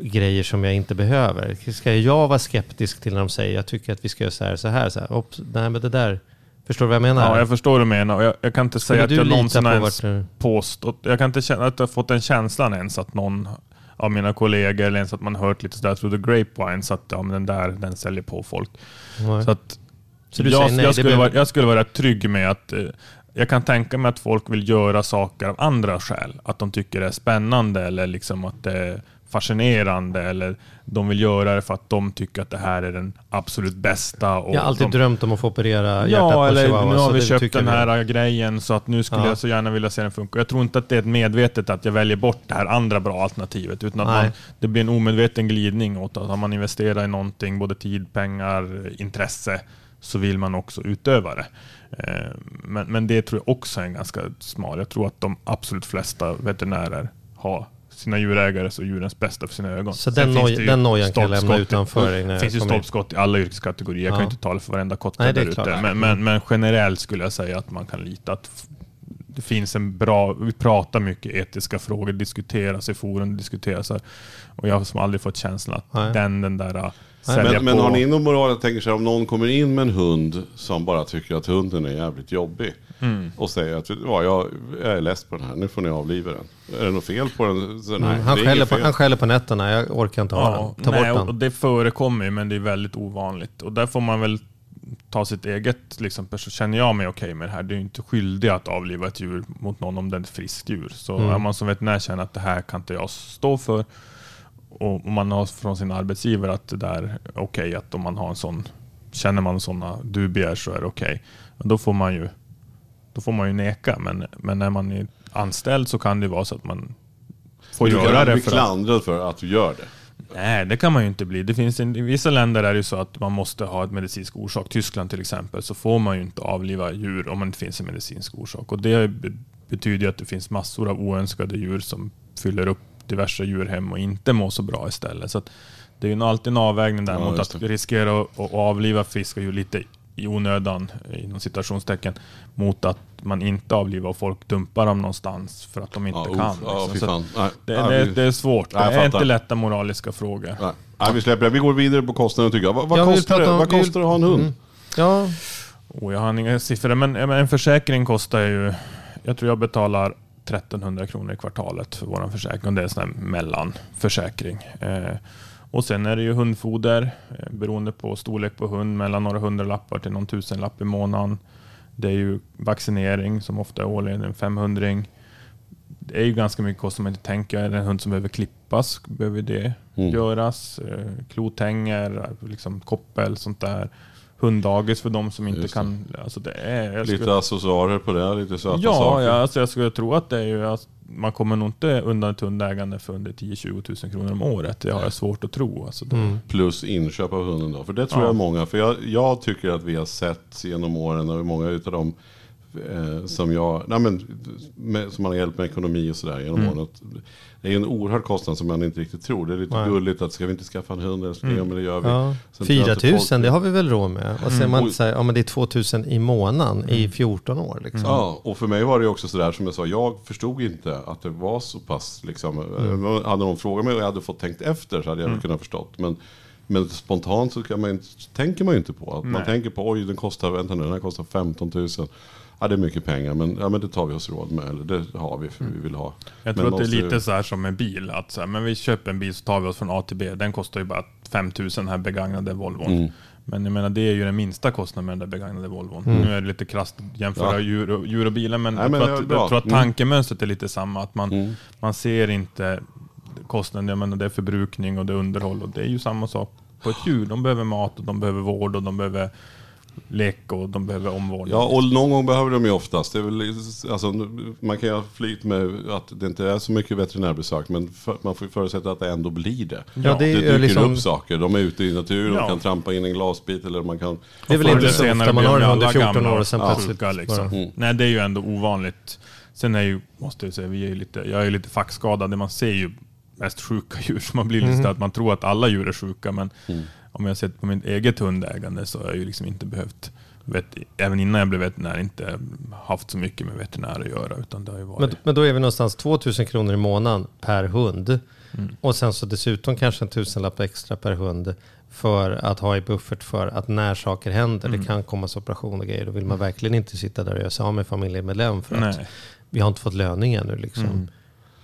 grejer som jag inte behöver? Ska jag vara skeptisk till när de säger jag tycker att vi ska göra så här, så här, så här. Ops, nej men det där, förstår du vad jag menar? Ja, jag förstår vad du menar. Jag, jag kan inte Skulle säga att jag någonsin på ens du... påstått... Jag kan inte känna att jag har fått den känslan ens att någon av mina kollegor eller ens att man hört lite sådär through the grapevine så att ja, men den där den säljer på folk. Nej. Så att Så jag, nej, jag, skulle vara, jag skulle vara trygg med att eh, jag kan tänka mig att folk vill göra saker av andra skäl. Att de tycker det är spännande eller liksom att det är fascinerande eller de vill göra det för att de tycker att det här är den absolut bästa. Och Jag har alltid de, drömt om att få operera hjärtat Ja, på eller chihuahua. nu har vi köpt den här grejen så att nu skulle Ja. jag så gärna vilja se den funka. Jag tror inte att det är ett medvetet att jag väljer bort det här andra bra alternativet. Utan att man, det blir en omedveten glidning åt att har man investerat i någonting, både tid, pengar, intresse, så vill man också utöva det. Eh, Men, men det tror jag också är en ganska smal. Jag tror att de absolut flesta veterinärer har sina djurägares och djurens bästa för sina ögon. Så den, noj, den nojan kan jag lämna utanför det finns ju stolpskott i alla yrkeskategorier. Jag kan Ja. ju inte tala för varenda Nej, kotte där ute. Men, men, men generellt skulle jag säga att man kan lita att det finns en bra, vi pratar mycket etiska frågor, diskuteras i forum, diskuteras här. Och jag har som aldrig fått känslan att Nej. den, den där äh, sälja Men, men på. har ni någon moral, jag tänker så här, om någon kommer in med en hund som bara tycker att hunden är jävligt jobbig. Mm. Och säger att "Vet du vad, jag, jag är less på den här, nu får ni avliva den. Är det något fel på den? Så, nej, Mm, Han det är skäller, på, han skäller på nätterna, jag orkar inte ha Ja, den. Ta nej, bort och den. det förekommer ju, men det är väldigt ovanligt. Och där får man väl ta sitt eget, liksom, känner jag mig okej med det här. Du är ju inte skyldig att avliva ett djur mot någon om det är ett friskt djur. Så Mm. är man som veterinär känner att det här kan inte jag stå för, och man har från sin arbetsgivare att det där är okej, att om man har en sån, känner man sådana dubier så är det okej. Men då får man ju då får man ju neka. Men, men när man är anställd så kan det vara så att man får Du kan göra det bli för att klandrad för att du gör det. Nej, det kan man ju inte bli. Det finns en, I vissa länder är det ju så att man måste ha ett medicinsk orsak. Tyskland till exempel, så får man ju inte avliva djur om det inte finns en medicinsk orsak. Och det be- betyder ju att det finns massor av oönskade djur som fyller upp diverse djurhem och inte mår så bra istället. Så det är ju alltid en avvägning där Ja, mot att riskera att, att avliva friska djur lite i onödan, inom citationstecken, mot att man inte avlivar och folk dumpar dem någonstans för att de inte Ja, kan. ja, liksom. Nej, det, det, vi- det är svårt. Jag det är inte lätta moraliska frågor. Nej. Nej, vi släpper det. Vi går vidare på kostnaden tycker jag. Vad, vad Jag kostar, det, om- vad kostar det att ha en hund? Mm. Ja, Oh, jag har inga siffror, men en försäkring kostar ju... Jag tror jag betalar 1300 kronor i kvartalet för vår försäkring. Och det är en sån här mellanförsäkring. Eh, och sen är det ju hundfoder, eh, beroende på storlek på hund, mellan några hundralappar till någon tusenlapp i månaden. Det är ju vaccinering som ofta är årligen en 500 Det är ju ganska mycket kostnader man inte tänker. Är det en hund som behöver klippas, behöver det Mm. göras. Eh, klotänger, liksom koppel, sånt där. Hunddagis för de som inte Just det. kan... Alltså det är, skulle- Lite accessoarer på det, lite söta Ja, saker. ja alltså jag skulle tro att det är ju att man kommer nog inte undan ett hundägande för under 10-20 000 kronor om året. Det har jag svårt att tro. Alltså det, Mm. Plus inköp av hunden då. För det tror Ja. jag många. För jag, jag tycker att vi har sett genom åren, och många utav dem eh, som jag, nej men, med, som man har hjälpt med ekonomi och sådär genom Mm. åren. Det är en oerhörd kostnad som man inte riktigt tror. Det är lite Nej. gulligt att ska vi inte skaffa en hund? Ska? Mm. Ja, men det gör vi. Ja. Sen tror jag 4 att 000, folk- det har vi väl råd med. Och sen man Oj. säger, ja men det är 2 000 i månaden i 14 år. Liksom. Ja, och för mig var det också sådär som jag sa, jag förstod inte att det var så pass liksom. Mm. Hade någon frågat mig och jag hade fått tänkt efter så hade jag väl kunnat förstått. Men, men spontant så kan man inte, tänker man ju inte på. Att man Nej. tänker på, oj den kostar, vänta nu, den här kostar 15 000. Ja det är mycket pengar men, ja, men det tar vi oss råd med. Eller det har vi för vi vill ha. jag Men tror att det är ju- lite så här som en bil. Att så här, men vi köper en bil så tar vi oss från A till B. Den kostar ju bara 5 000 den här begagnade Volvon. Mm. Men jag menar det är ju den minsta kostnaden med den där begagnade Volvon. Nu är det lite krasst att jämföra Ja. djur, och, djur och bilar men, Nej, jag, men tror att, jag tror att Mm. tankemönstret är lite samma. Att man, Mm. man ser inte kostnaden, jag menar det är förbrukning och det är underhåll och det är ju samma sak på ett djur. De behöver mat och de behöver vård och de behöver lek och de behöver omvårdnad. Ja, och någon gång behöver de ju oftast. Det är väl, alltså, man kan ju ha flyt med att det inte är så mycket veterinärbesök, men för, man får ju förutsätta att det ändå blir det. Ja, det är det dyker liksom- upp saker. De är ute i naturen, Ja. de kan trampa in en glasbit eller man kan... Det är väl inte så senare ofta man har de en ju hund i alla 14 gamla år och sen och plötsligt liksom. Mm. Nej, det är ju ändå ovanligt. Sen är ju, måste jag säga, vi är lite, jag är ju lite fackskadad. Man ser ju mest sjuka djur, så man blir lite så att man tror att alla djur är sjuka. Men om jag sett på mitt eget hundägande så har jag ju liksom inte behövt, vet, även innan jag blev veterinär, inte haft så mycket med veterinär att göra. Utan det har varit... Men, men då är vi någonstans 2000 kronor i månaden per hund. Mm. Och sen så dessutom kanske en tusenlapp extra per hund för att ha i buffert för att när saker händer, Mm. det kan komma operationer och grejer, då vill man verkligen inte sitta där och göra sig av med familjemedlem för att Nej. vi har inte fått löning ännu. Liksom. Mm.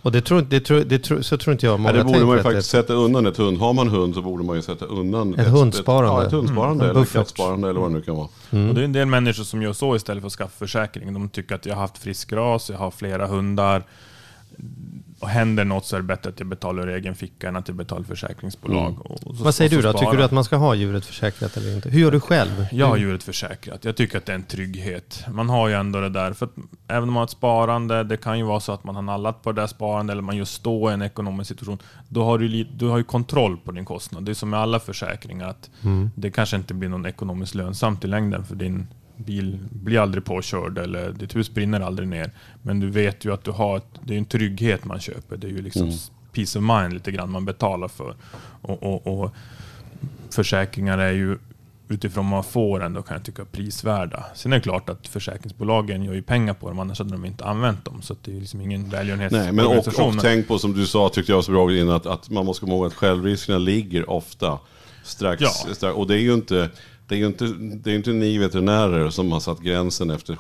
Och det tror, det tror, det tror, så tror inte jag många Nej, det borde man ju faktiskt det- sätta undan ett hund. Har man hund så borde man ju sätta undan Ett hundsparande. ja, ett hundsparande Mm. Eller kattsparande eller vad det nu kan vara. Och det är en del människor som gör så istället för att skaffa försäkring. De tycker att jag har haft frisk ras, jag har flera hundar. Och händer något så är det bättre att jag betalar ur egen ficka än att jag betalar försäkringsbolag. Mm. Och så, Vad säger du då? Tycker du att man ska ha djuret försäkrat eller inte? Hur gör du själv? Jag har djuret försäkrat. Jag tycker att det är en trygghet. Man har ju ändå det där. För även om man har ett sparande, det kan ju vara så att man har nallat på det där sparandet eller man just står i en ekonomisk situation. Då har du, du har ju kontroll på din kostnad. Det är som med alla försäkringar. att Det kanske inte blir någon ekonomiskt lönsamt i längden för din bil blir aldrig påkörd eller ditt hus brinner aldrig ner. Men du vet ju att du har, ett, det är en trygghet man köper. Det är ju liksom peace of mind lite grann man betalar för. Och, och, och försäkringar är ju utifrån vad man får ändå kan jag tycka prisvärda. Sen är det klart att försäkringsbolagen gör ju pengar på dem, annars hade de inte använt dem. Så det är liksom ingen Nej, men och, välgörenhetsorganisation. och tänk på som du sa, tyckte jag var så bra innan, att, att man måste komma ihåg att självriskerna ligger ofta strax, Ja. strax och det är ju inte det är ju inte, det är inte ni veterinärer som har satt gränsen efter,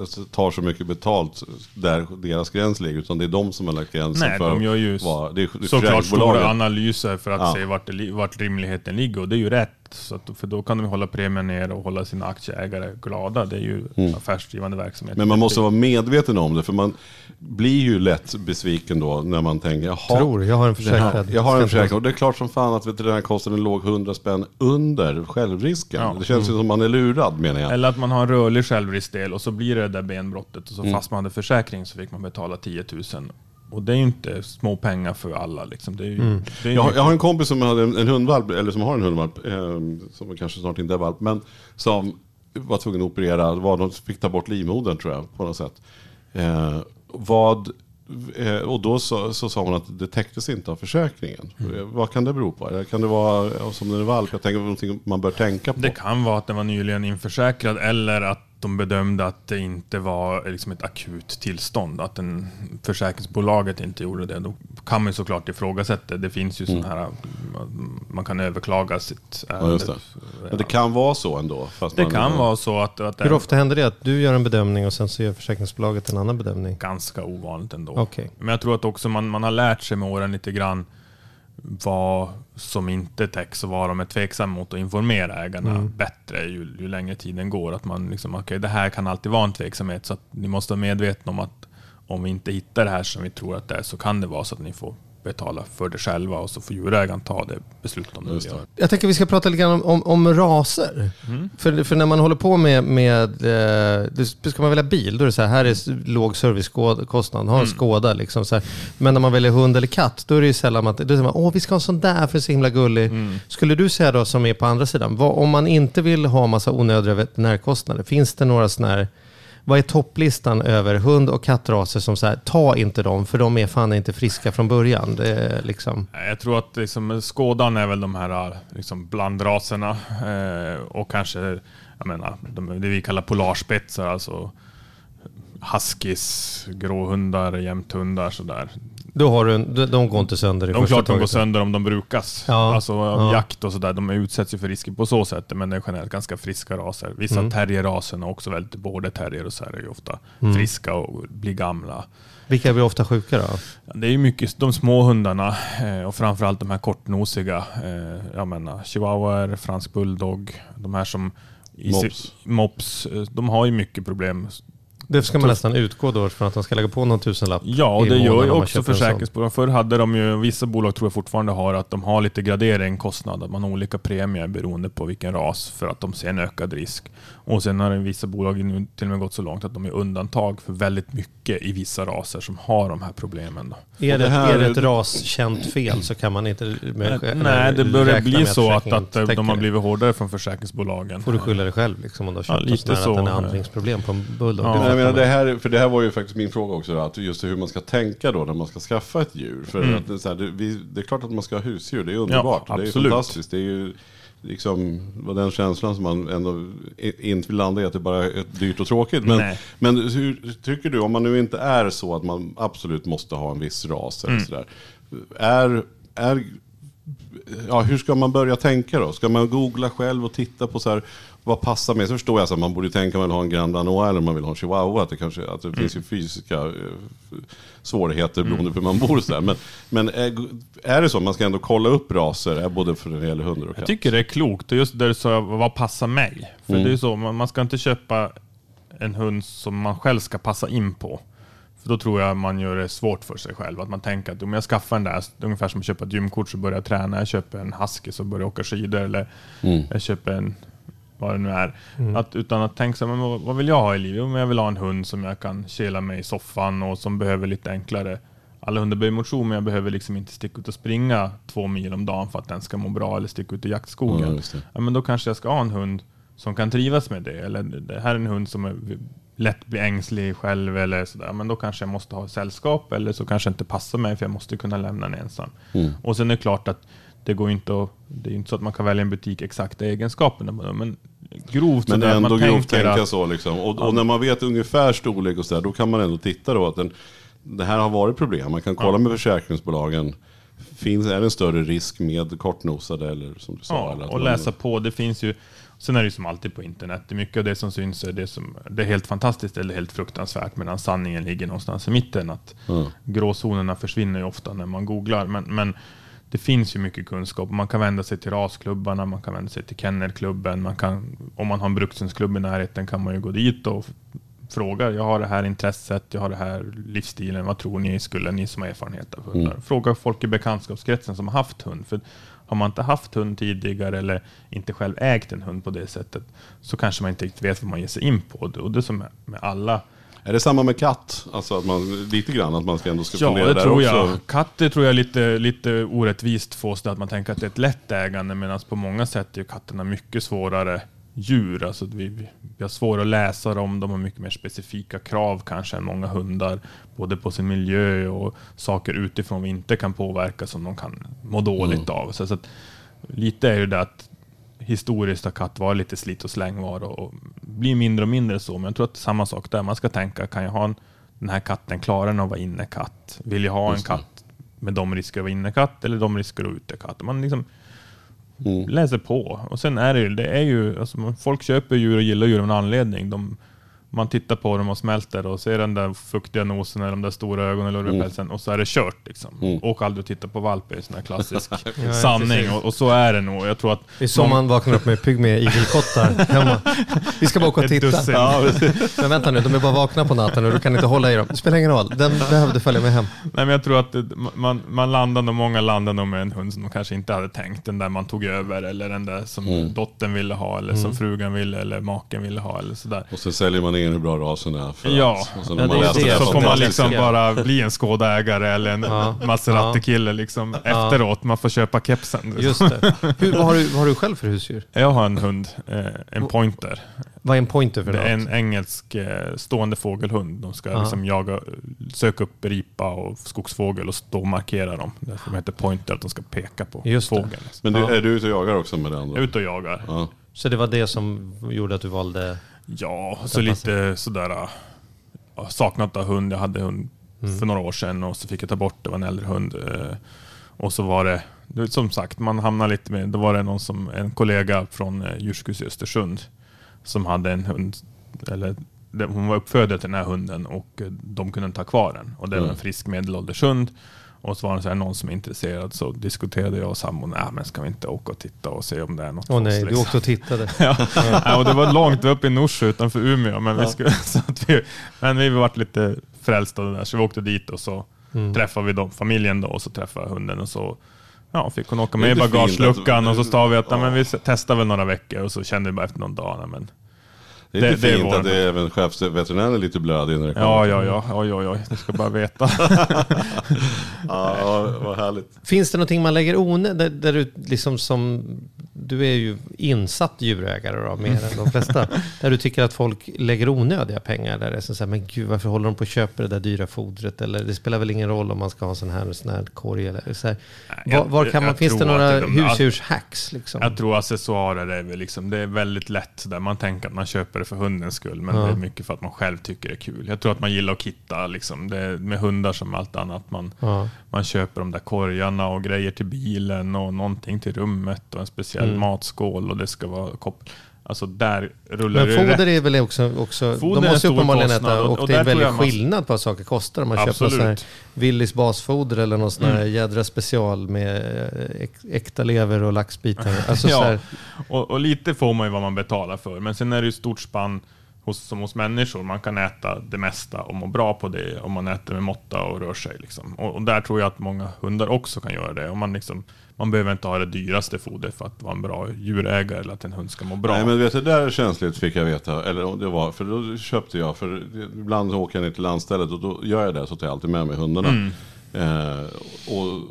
alltså, tar så mycket betalt där deras gräns ligger, utan det är de som har lagt gränsen Nej, för de gör ju vad, det är, det är såklart stora analyser för att Ja. se vart, det, vart rimligheten ligger och det är ju rätt. Så att, för då kan de hålla premien ner och hålla sina aktieägare glada. Det är ju affärsdrivande verksamhet. Mm. Men man måste vara medveten om det, för man blir ju lätt besviken då när man tänker, jaha, Tror, jag har en försäkrad. Jag har en försäkring och det är klart som fan att veterinärkostnaden låg 100 spänn under självrisken. Ja. Det känns ju som man är lurad menar jag. Eller att man har en rörlig självriskdel och så blir det det där benbrottet och så Mm. fast man hade försäkring så fick man betala 10 000. Och det är ju inte små pengar för alla. Liksom. Det är ju, det är Jag har, jag har en kompis som hade en, en hundvalp, eller som har en hundvalp, eh, som kanske snart inte är valp, men som var tvungen att operera, var, de fick ta bort livmodern tror jag, på något sätt. Eh, vad, eh, och då så, så sa hon att det täcktes inte av försäkringen. Mm. Eh, Vad kan det bero på? Eller Kan det vara, ja, som den är valp, jag tänker på någonting man bör tänka på. Det kan vara att den var nyligen införsäkrad eller att de bedömde att det inte var liksom ett akut tillstånd. Att den, försäkringsbolaget inte gjorde det. Då kan man ju såklart ifrågasätta. Det finns ju sådana här, man kan överklaga sitt Mm. Ja, just det. Men det kan vara så ändå. Fast Det man, kan vara så att, att Hur ofta händer det att du gör en bedömning och sen så gör försäkringsbolaget en annan bedömning? ganska ovanligt ändå. Okej. Men jag tror att också man, man har lärt sig med åren lite grann vad som inte täcks och vad de är tveksamma mot att informera ägarna Mm. bättre ju, ju längre tiden går. Att man liksom, okej det här kan alltid vara en tveksamhet så att ni måste vara medvetna om att om vi inte hittar det här som vi tror att det är så kan det vara så att ni får betala för det själva och så får djurägaren ta det beslutet om det. Jag tänker vi ska prata lite grann om, om, om raser. För, för när man håller på med, med eh, ska man välja bil, då är det så här, här är låg servicekostnad, ha en Skoda liksom. Så här. Men när man väljer hund eller katt, då är det ju sällan att, då säger man, åh vi ska ha en sån där för den är så himla gullig. Skulle du säga då, som är på andra sidan, vad, om man inte vill ha massa onödiga veterinärkostnader, finns det några sådana här vad är topplistan över hund och kattraser som säger ta inte dem för de är fan inte friska från början. Det är liksom... Jag tror att liksom, Skådan är väl de här liksom, blandraserna eh, och kanske jag menar, de, det vi kallar polarspetsar, alltså huskies, gråhundar, jämthundar sådär. Då har du en, de, går inte sönder i De är första klart de går sönder om de brukas. Ja, Alltså ja. jakt och sådär. De utsätts ju för risker på så sätt, men det är generellt ganska friska raser. Vissa Mm. terrierrasen är också väldigt, både terrier och här är ju ofta Mm. friska och blir gamla. Vilka blir ofta sjuka då? Det är ju mycket de små hundarna eh, och framförallt de här kortnosiga. Eh, jag menar chihuahuor, fransk bulldog, de här som Mops. mops. eh, De har ju mycket problem. Det ska man nästan utgå då från att de ska lägga på någon tusenlapp. Ja, och det gör ju också försäkringsbolag. Förr hade de ju, vissa bolag tror jag fortfarande har, att de har lite gradering kostnad. Att man har olika premier beroende på vilken ras för att de ser en ökad risk. Och sen har vissa bolag nu till och med gått så långt att de är undantag för väldigt mycket i vissa raser som har de här problemen. Då. Är det, det här- är det ett raskänt fel så kan man inte med, Nej, det börjar bli så att, att de täcker har blivit hårdare från försäkringsbolagen. får du skylla dig själv liksom, om du har Ja, köpt lite lite så. att den är så. andningsproblem på en bulldog. Ja. Nej, jag menar, det, här, för det här var ju faktiskt min fråga också, att just hur man ska tänka då när man ska skaffa ett djur. För Mm. att det, är så här, det, vi, det är klart att man ska ha husdjur, det är underbart. det är fantastiskt. Det är ju liksom vad den känslan som man ändå inte vill landa i, att det bara är dyrt och tråkigt. Men, Nej. men hur tycker du, om man nu inte är så att man absolut måste ha en viss ras eller Mm. sådär. Är, är, ja, hur ska man börja tänka då? Ska man googla själv och titta på så här, vad passar mig? Så förstår jag att man borde tänka om man vill ha en Grand Danois eller om man vill ha en Chihuahua. Att det, kanske, att det finns ju fysiska eh, svårigheter beroende på hur man bor. Så där. Men, men är, är det så? Man ska ändå kolla upp raser, eh, både för när det gäller hundar och Jag katt? tycker det är klokt. Och just där du sa, vad passar mig? För det är ju så, man, man ska inte köpa en hund som man själv ska passa in på. För då tror jag man gör det svårt för sig själv. Att man tänker att om jag skaffar den där, ungefär som att köpa ett gymkort så börjar jag träna. Jag köper en husky så börjar jag åka skidor. Eller jag köper en, vad det nu är. Att, utan att tänka så här, men vad, vill jag ha i livet? Men jag vill ha en hund som jag kan kela mig i soffan och som behöver lite enklare alla hundar behöver motion, men jag behöver liksom inte sticka ut och springa två mil om dagen för att den ska må bra eller sticka ut i jaktskogen. Ja. Ja, men då kanske jag ska ha en hund som kan trivas med det. Eller det här är en hund som är lätt blir ängslig själv eller sådär. Men då kanske jag måste ha sällskap eller så kanske inte passar mig för jag måste kunna lämna den ensam. Mm. Och sen är det klart att det går inte att, det är inte så att man kan välja en butik exakta egenskaperna men grovt Men sådär ändå man grovt tänker tänka att, så liksom. Och, och när man vet ungefär storlek och sådär, då kan man ändå titta då att den, det här har varit problem. Man kan kolla med försäkringsbolagen. Finns, är det en större risk med kortnosade eller som du sa? Ja, eller och man- läsa på. Det finns ju, sen är det ju som alltid på internet, mycket av det som syns är det som det är helt fantastiskt eller helt fruktansvärt, medan sanningen ligger någonstans i mitten. Att Ja. Gråzonerna försvinner ju ofta när man googlar, men, men det finns ju mycket kunskap. Man kan vända sig till rasklubbarna, man kan vända sig till kennelklubben, man kan, om man har en brukshundsklubb i närheten kan man ju gå dit och fråga. Jag har det här intresset, jag har det här livsstilen. Vad tror ni skulle ni som har erfarenhet av hundar? Fråga folk i bekantskapskretsen som har haft hund. För har man inte haft hund tidigare eller inte själv ägt en hund på det sättet så kanske man inte riktigt vet vad man ger sig in på. Och det är som med- alla Är det samma med katt? Alltså att man, lite grann, att man ska ändå ska Ja, fundera det tror jag. Katter tror jag är lite, lite orättvist fås att man tänker att det är ett lätt ägande medan på många sätt är katterna mycket svårare djur. Alltså att vi, vi har svårare att läsa dem, de har mycket mer specifika krav kanske än många hundar. Både på sin miljö och saker utifrån vi inte kan påverka som de kan må dåligt av. Så, så att, lite är ju det att historiskt har katt varit lite slit och slängvara och blir mindre och mindre så. Men jag tror att det är samma sak där. Man ska tänka, kan jag ha en, den här katten, klarar den att vara innekatt? Vill jag ha en katt med de risker att vara innekatt eller de risker att vara utekatt? Man liksom Mm. läser på. Och sen är det ju, det är ju alltså, folk köper djur och gillar djur av en anledning. De man tittar på dem och smälter och ser den där fuktiga nosen eller de där stora ögonen eller lurvepälsen och så är det kört. Liksom. Mm. Åk aldrig och titta på valp är en sån här klassisk Ja, sanning och, och så är det nog. Jag tror att Det är så man vaknar upp med pygmé igelkottar hemma. Vi ska bara åka och titta. Ja. Men vänta nu, de är bara vakna på natten och du kan inte hålla i dem. Det spelar ingen roll, den behövde följa med hem. Nej, men jag tror att det, man, man landar nog, många landar nog med en hund som de kanske inte hade tänkt. Den där man tog över eller den där som Mm. dottern ville ha eller som frugan ville eller maken ville ha eller sådär. Och sen säljer man in hur bra rasen är. För Ja. att, och sen Ja, man det det. Så får man liksom bara bli en Skoda-ägare eller en Ja. Maserati-kille liksom efteråt. Man får köpa kepsen. Just det. Hur, vad, har du, vad har du själv för husdjur? Jag har en hund, eh, en pointer. Vad är en pointer för Det är något? en engelsk eh, stående fågelhund. De ska liksom jaga, söka upp ripa och skogsfågel och stå och markera dem. Därför de heter pointer, att de ska peka på Just det. fågeln. Men du, är du ute och jagar också med den? Jag är ute och jagar. Ja. Så det var det som gjorde att du valde... Ja, så lite sådär äh, saknat av hund. Jag hade hund Mm. för några år sedan och så fick jag ta bort det. var en äldre hund. eh, Och så var det, som sagt, man hamnar lite med, då var det någon som, en kollega från djursjukhus i Östersund som hade en hund, eller hon var uppfödare till den här hunden och de kunde inte ha kvar den. Och det var en Mm. frisk medelålders hund. Och så var det så här, någon som är intresserad så diskuterade jag och sambon, nej men ska vi inte åka och titta och se om det är något Åh för nej, oss, du liksom." åkte och tittade. Ja. ja, och det var långt, det uppe i Norsjö utanför Umeå. Men, vi skulle, så att vi, men vi vart lite frälsta där, så vi åkte dit och så Mm. träffade vi dem, familjen då och så träffade hunden och så ja, fick hon åka Det med i fint bagageluckan och så sa vi att ja. Ja. men vi testar väl några veckor och så kände vi bara efter någon dag, nej, men Det är lite Det- det är fint att det är även chefsveterinären är lite blödig när det kommer. ja, ja, ja, oj, oj, oj, du ska bara veta. ja, vad härligt. Finns det någonting man lägger onödigt, där, där du liksom som, du är ju insatt djurägare då, mer än de flesta, där du tycker att folk lägger onödiga pengar, där det är så här, men gud varför håller de på och köper det där dyra fodret, eller det spelar väl ingen roll om man ska ha sån här, sån här korg eller så här. Var, var kan man, jag finns det några det- de- husdjurshacks liksom? Jag tror accessoarer är väl liksom, det är väldigt lätt där man tänker att man köper det för hundens skull, men Ja. det är mycket för att man själv tycker det är kul. Jag tror att man gillar att kitta liksom, det är med hundar som allt annat. Man, Ja. man köper de där korgarna och grejer till bilen och någonting till rummet och en speciell Mm. matskål och det ska vara kopp. Alltså där rullar Men det foder rätt. är väl också, också Foder de måste uppenbarligen äta och- och, det är väldigt skillnad på vad saker kostar. Om man köper Absolut. sån här Willys basfoder eller någon sån här jädra special med eh, äk- äkta lever och laxbitar. Alltså Ja. Och, och lite får man ju vad man betalar för, men sen är det ju stort spann hos, som hos människor. Man kan äta det mesta och må bra på det om man äter med måtta och rör sig. Liksom. Och, och där tror jag att många hundar också kan göra det. Om man, liksom, man behöver inte ha det dyraste fodret för att vara en bra djurägare eller att en hund ska må bra. Nej men vet du, det där är känsligt fick jag veta. Eller om det var, för då köpte jag, för ibland åker jag ner till landstället och då gör jag det så tar jag alltid med mig hundarna. Mm. Eh, och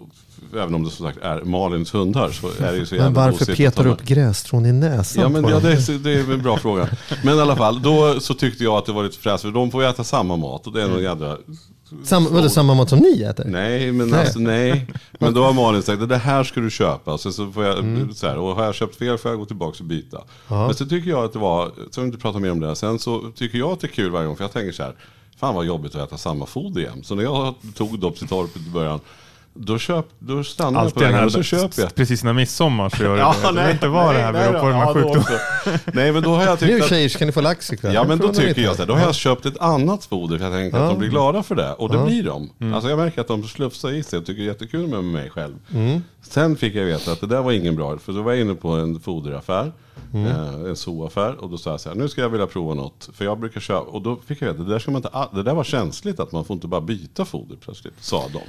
även om det som sagt är Malins hundar så är det ju så men varför petar du upp grässtrån i näsan Ja, men ja, det, är, det är en bra fråga. Men i alla fall, då så tyckte jag att det var lite fräs. För de får ju äta samma mat och det är någon jädra... Sam, vadå, samma mat som ni äter? Nej, men Nej. alltså nej. Men då har Malin sagt att det här ska du köpa. Så, så får jag, Mm. så här, och har jag köpt fel får jag gå tillbaka och byta. Men så tycker jag att det var, så vi inte prata mer om det. Sen så tycker jag att det är kul varje gång. För jag tänker så här, fan vad jobbigt att äta samma foder igen. Så när jag tog Dopsitorpet i början, då, köp, då stannade jag på Alltid den vägen här, och så köper jag. precis när midsommar så gör det det. Jag vet inte vad det här beror på, hur man ja, då sjukdom. också. Nej, men då har jag tyckt Nu tjejer ska ni få lax ikväll. Ja men då tycker jag så här, då har jag köpt ett annat foder för jag tänker att de blir glada för det. Och det Ja. blir de. Mm. Alltså jag märker att de slufsar i sig och tycker det är jättekul med mig själv. Sen fick jag veta att det där var ingen bra, för då var jag inne på en foderaffär, Mm. eh, en zooaffär, och då sa jag så här, nu ska jag vilja prova något, för jag brukar köpa, och då fick jag veta, det där, ska man inte, det där var känsligt att man får inte bara byta foder plötsligt, sa de.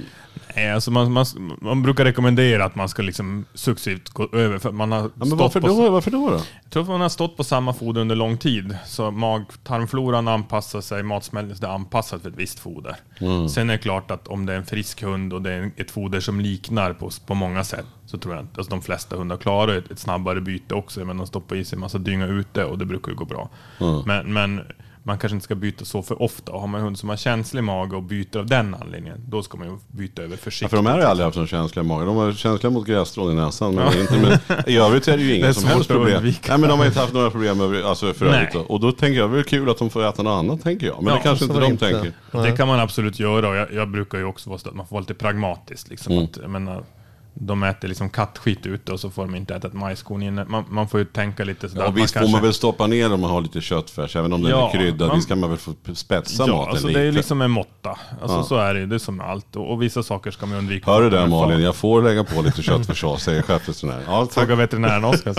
Nej, alltså man, man, man brukar rekommendera att man ska liksom successivt gå över, för man har Ja, men varför på, då? Varför då? då? Jag tror att man har stått på samma foder under lång tid, så mag-tarmfloran anpassar sig, matsmältningen är anpassad för ett visst foder. Mm. Sen är det klart att om det är en frisk hund och det är ett foder som liknar på, på många sätt, så tror jag att alltså de flesta hundar klarar ett, ett snabbare byte också, men de stoppar i sig en massa dynga ute och det brukar ju gå bra. Mm. Men, men man kanske inte ska byta så för ofta. Har man en hund som har känslig mage och byter av den anledningen, då ska man ju byta över Ja, försiktigt. för de här har ju aldrig haft någon känsliga magar. De har känsliga mot grässtrån i näsan. Men, inte, men i övrigt är det ju inga som helst problem. Nej, men de har inte haft några problem över, alltså för Nej. övrigt. då. Och då tänker jag, det är kul att de får äta något annat, tänker jag. Men Ja, det kanske så inte de inte. tänker. Det kan man absolut göra och jag, jag brukar ju också vara så att man får vara lite pragmatisk. Liksom, Mm. att, jag menar, de äter liksom kattskit ute och så får de inte äta ett majskorn inne. Man, man får ju tänka lite sådär. Ja, att man visst får man väl stoppa ner om man har lite köttfärs, även om den Ja, är kryddad. man- Det ska man väl få spetsa Ja, maten alltså lite. det är liksom en måtta. Alltså Ja. så är det Det är som med allt. Och, och vissa saker ska man undvika. Hör du det Malin? Jag får lägga på lite köttfärssås, säger chefsveterinären. Ja. Fråga veterinären Oskar.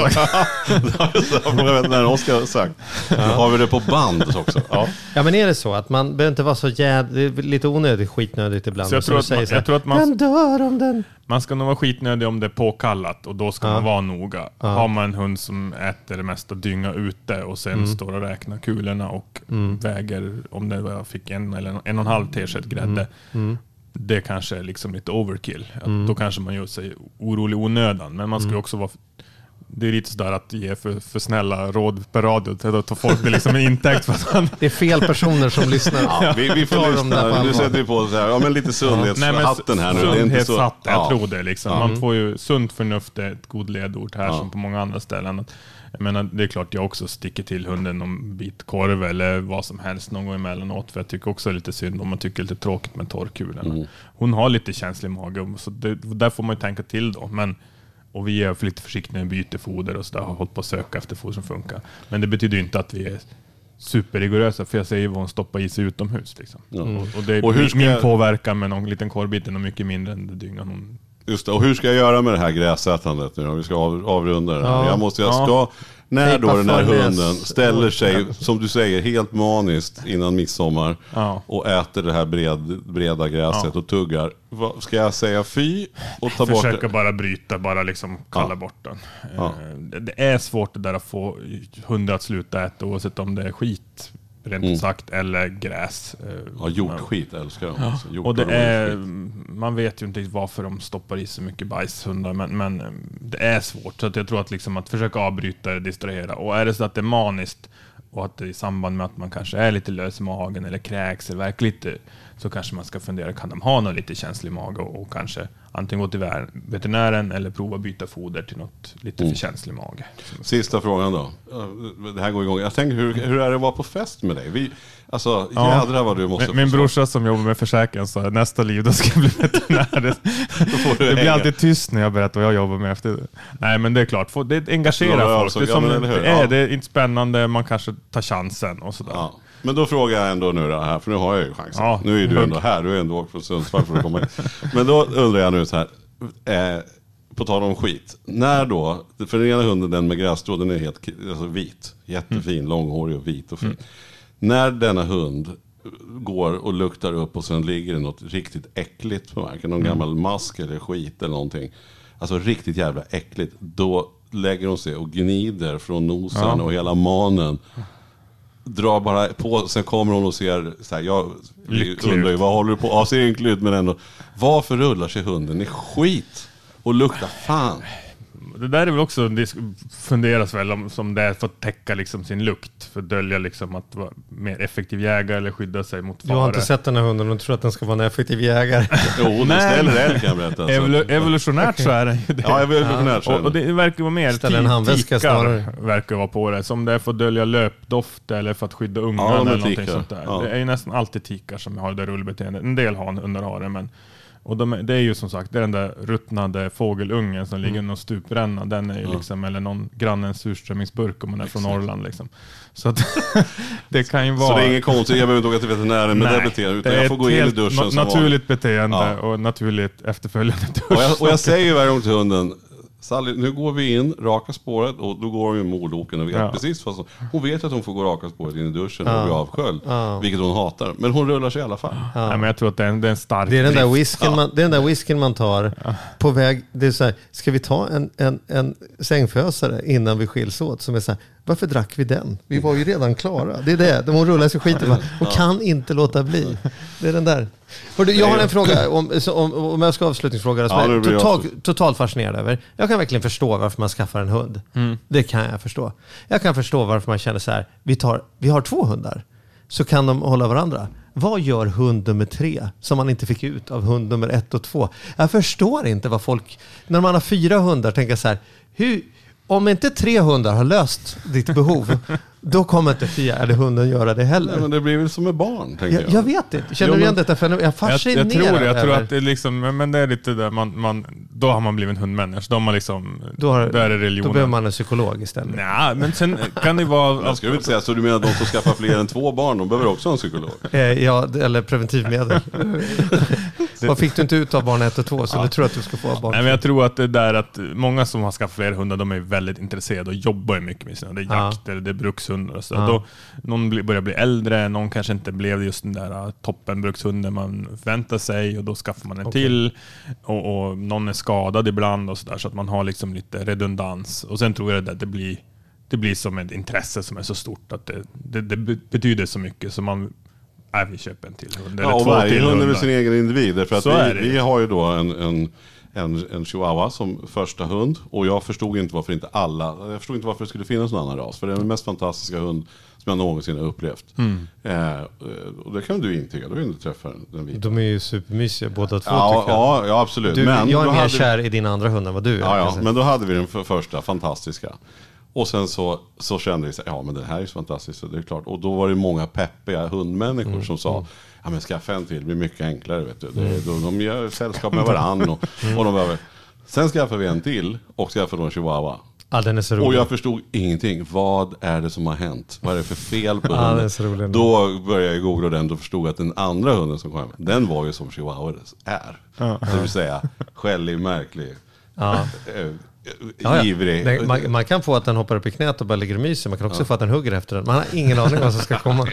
Fråga veterinären Oskar sagt. Nu har vi det på band också. Ja. Ja men är det så att man behöver inte vara så jäd... Det är lite onödigt skitnödigt ibland. Så jag tror att säger man- så här, jag tror att man- Den dör om den... Man ska nog vara skitnödig om det är påkallat och då ska Ja. man vara noga. Har man en hund som äter det mesta dynga ute och sen Mm. står och räknar kulorna och väger, om det var jag fick en eller en, en och en halv tesked grädde. Mm. Det kanske är liksom lite overkill. Att Då kanske man gör sig orolig onödan. Men man ska ju också vara det är lite sådär att ge för, för snälla råd per radio. Då tar folk det liksom en intäkt för att man... Det är fel personer som lyssnar. Ja, vi, vi får lyssna. Nu sätter vi på så här, ja, men lite sundhetshatten här nu. Sundhetshatten, jag Ja. tror det. Liksom. Man får ju, sunt förnuft är ett god ledord här som på många andra ställen. Jag menar, det är klart jag också sticker till hunden någon bit korv eller vad som helst någon gång emellanåt. För jag tycker också lite synd om man tycker det är lite tråkigt med torrkulorna. Mm. Hon har lite känslig mage, så det, där får man ju tänka till då. Men, och vi är för lite försiktiga när vi byter foder och sådär. Har hållit på att söka efter foder som funkar. Men det betyder ju inte att vi är superrigorösa, för jag säger vad hon stoppar i sig utomhus. Liksom. Och, och det, Och hur ska min jag- påverkan med någon liten korvbit är nog mycket mindre än det dyngan hon... Just det, och hur ska jag göra med det här gräsätandet nu om vi ska av, avrunda det här? Ja. Jag måste, jag Ja. ska, när då den här hunden ställer sig, som du säger, helt maniskt innan midsommar Ja. och äter det här bred, breda gräset Ja. och tuggar. Ska jag säga fy och ta bort Försöka bara bryta, bara liksom kalla Ja. bort den. Ja. Eh, Det, det är svårt det där att få hundar att sluta äta oavsett om det är skit, rent Mm. sagt, eller gräs. Eh, Ja, hjortskit älskar de. Alltså. Och det är, man vet ju inte varför de stoppar i så mycket bajshundar, men, men eh, det är svårt. Så att jag tror att, liksom att försöka avbryta det, distrahera. Och är det så att det är maniskt och att det är i samband med att man kanske är lite lös i magen eller kräks eller verkar lite, så kanske man ska fundera, kan de ha någon lite känslig mage och, och kanske antingen gå till veterinären eller prova byta foder till något lite Mm. för känslig mage. Sista frågan då. Det här går igång. Jag tänker, hur, hur är det att vara på fest med dig? Vi, alltså, Ja. jädrar vad du måste Min, min brorsa som jobbar med försäkringen sa nästa liv då ska jag bli veterinär. Det, blir alltid tyst när jag berättar vad jag jobbar med efter det. Nej men det är klart, det engagerar folk. Det är, som, det är inte spännande, man kanske tar chansen och sådär. Ja. Men då frågar jag ändå nu då här, för nu har jag ju chansen. Ja. Nu är du ändå här, du är ändå åkt från Sundsvall för att komma hit. Men då undrar jag nu så här, eh, på tal om skit. När då, för den ena hunden, den med grässtrå, den är helt alltså vit. Jättefin, Mm. långhårig och vit och fin. När denna hund går och luktar upp och sen ligger det något riktigt äckligt på marken. Någon Mm. gammal mask eller skit eller någonting. Alltså riktigt jävla äckligt. Då lägger hon sig och gnider från nosen Ja. och hela manen drar bara på, sen kommer hon och ser, så här, jag Lycklig undrar ju vad håller du på, ja ser ynklig ut men ändå. Varför rullar sig hunden i skit? Och luktar fan. Det där är väl också, det funderas väl om som det är för att täcka liksom sin lukt. För att dölja liksom att vara mer effektiv jägare eller skydda sig mot Du fara. har inte sett den här hunden och tror att den ska vara en effektiv jägare. Jo, den Nej. ställer älg kan jag berätta. Alltså. Evolu- evolutionärt så är det ju det. Ja, evolutionärt så är Och, och det. det verkar vara mer Ställa en handväska snarare. verkar vara på det. Som det är för att dölja löpdoft eller för att skydda ungarna Ja, eller någonting tikar. sånt där. Ja. Det är ju nästan alltid tikar som har det där rullbeteendet. En del har hundar har det, men och de, det är ju som sagt, det är den där ruttnade fågelungen som Mm. ligger i någon stupränna. Den är ju liksom, eller någon grannens surströmmingsburk om man är från Norrland liksom. Så det kan ju vara... Så det är inget konstigt, jag behöver inte åka till veterinären med det beteendet. Utan det jag får gå in i duschen na- som naturligt beteende Ja. och naturligt efterföljande dusch. Och jag, och jag säger varje gång till hunden, Sally, nu går vi in, raka spåret och då går hon ju med mordloken och vet Ja. precis vad som... Hon vet att hon får gå raka spåret in i duschen och bli avsköljd. Ja. Vilket hon hatar. Men hon rullar sig i alla fall. Nej, men jag tror att det är en, det är en stark Det är den där drift. whiskyn man, det är den där whiskyn man tar på väg. Det är så här, ska vi ta en, en, en sängfösare innan vi skiljs åt? Som är så här, varför drack vi den? Vi var ju redan klara. Det är det, de rullar sig skiten. Hon kan inte låta bli. Det är den där. Hörru, jag har en fråga, om, om, om jag ska avslutningsfråga, som Ja, jag är totalt, totalt fascinerad över. Jag kan verkligen förstå varför man skaffar en hund. Det kan jag förstå. Jag kan förstå varför man känner så här, vi, tar, vi har två hundar, så kan de hålla varandra. Vad gör hund nummer tre som man inte fick ut av hund nummer ett och två? Jag förstår inte vad folk, när man har fyra hundar, tänker så här, hur, om inte tre hundar har löst ditt behov, Då kommer inte fjärde hunden göra det Nej, heller. men det blir väl som med barn, tänker Jag, jag. jag vet inte. Känner Jo, du igen detta fenomen? Jag är Jag, tror det. Jag tror att det är liksom, men- men det är lite där man, man, då har man blivit en hundmänniska. Då, har man liksom, då, har, då är det då religionen. behöver man en psykolog istället. Nej, men sen kan det vara... Jag skulle väl säga, så du menar att de som skaffar fler än två barn, de behöver också en psykolog? Eh, ja, eller preventivmedel. Vad fick du inte ut av barn ett och två? Så du tror att du ska få barn Nej, men jag tror att det där att många som har skaffat fler hundar, de är väldigt intresserade och jobbar ju mycket med sina. Det är Ja. jakt eller det är brukshundar och så. Ja. Då, någon börjar bli äldre, någon kanske inte blev just den där uh, toppenbrukshunden man förväntar sig och då skaffar man en Okej. till. Och, och någon är skadad ibland och sådär så att man har liksom lite redundans. Och sen tror jag det, det blir det blir som ett intresse som är så stort att det, det, det be- betyder så mycket så man Nej, vi köper en till hund. Ja, och varje hund är sin egen individ. Därför att vi, vi har ju då en, en, en, en chihuahua som första hund. Och jag förstod inte varför inte alla, jag förstod inte varför det skulle finnas någon annan ras. För det är den mest fantastiska hund som jag någonsin har upplevt. Mm. Eh, och det kan du intyga, du har ju inte träffat den vita. De är ju supermysiga båda två Ja, tycker jag. ja, ja, absolut. Du, men jag är mer hade- kär i din andra hund än vad du är. Ja, ja, men då hade vi den för, första, fantastiska. Och sen så, så kände vi så ja men det här är så fantastiskt, så det är klart. Och då var det många peppiga hundmänniskor Mm, som sa, ja men skaffa en till, det blir mycket enklare vet du. Det, då, de gör sällskap med varann och, Mm. och de behöver. Sen skaffade vi en till och skaffade en chihuahua. Ja, den är så rolig. Och jag förstod ingenting. Vad är det som har hänt? Vad är det för fel på Ja, den hunden? rolig. Då började jag googla den och förstod att den andra hunden som kom hem, den var ju som chihuahua är. Det vill säga skällig, märklig, Ja. Ja, ja. ivrig. Den, man, man kan få att den hoppar upp i knät och bara ligger och myser. Man kan också få att den hugger efter den. Man har ingen aning vad som ska komma.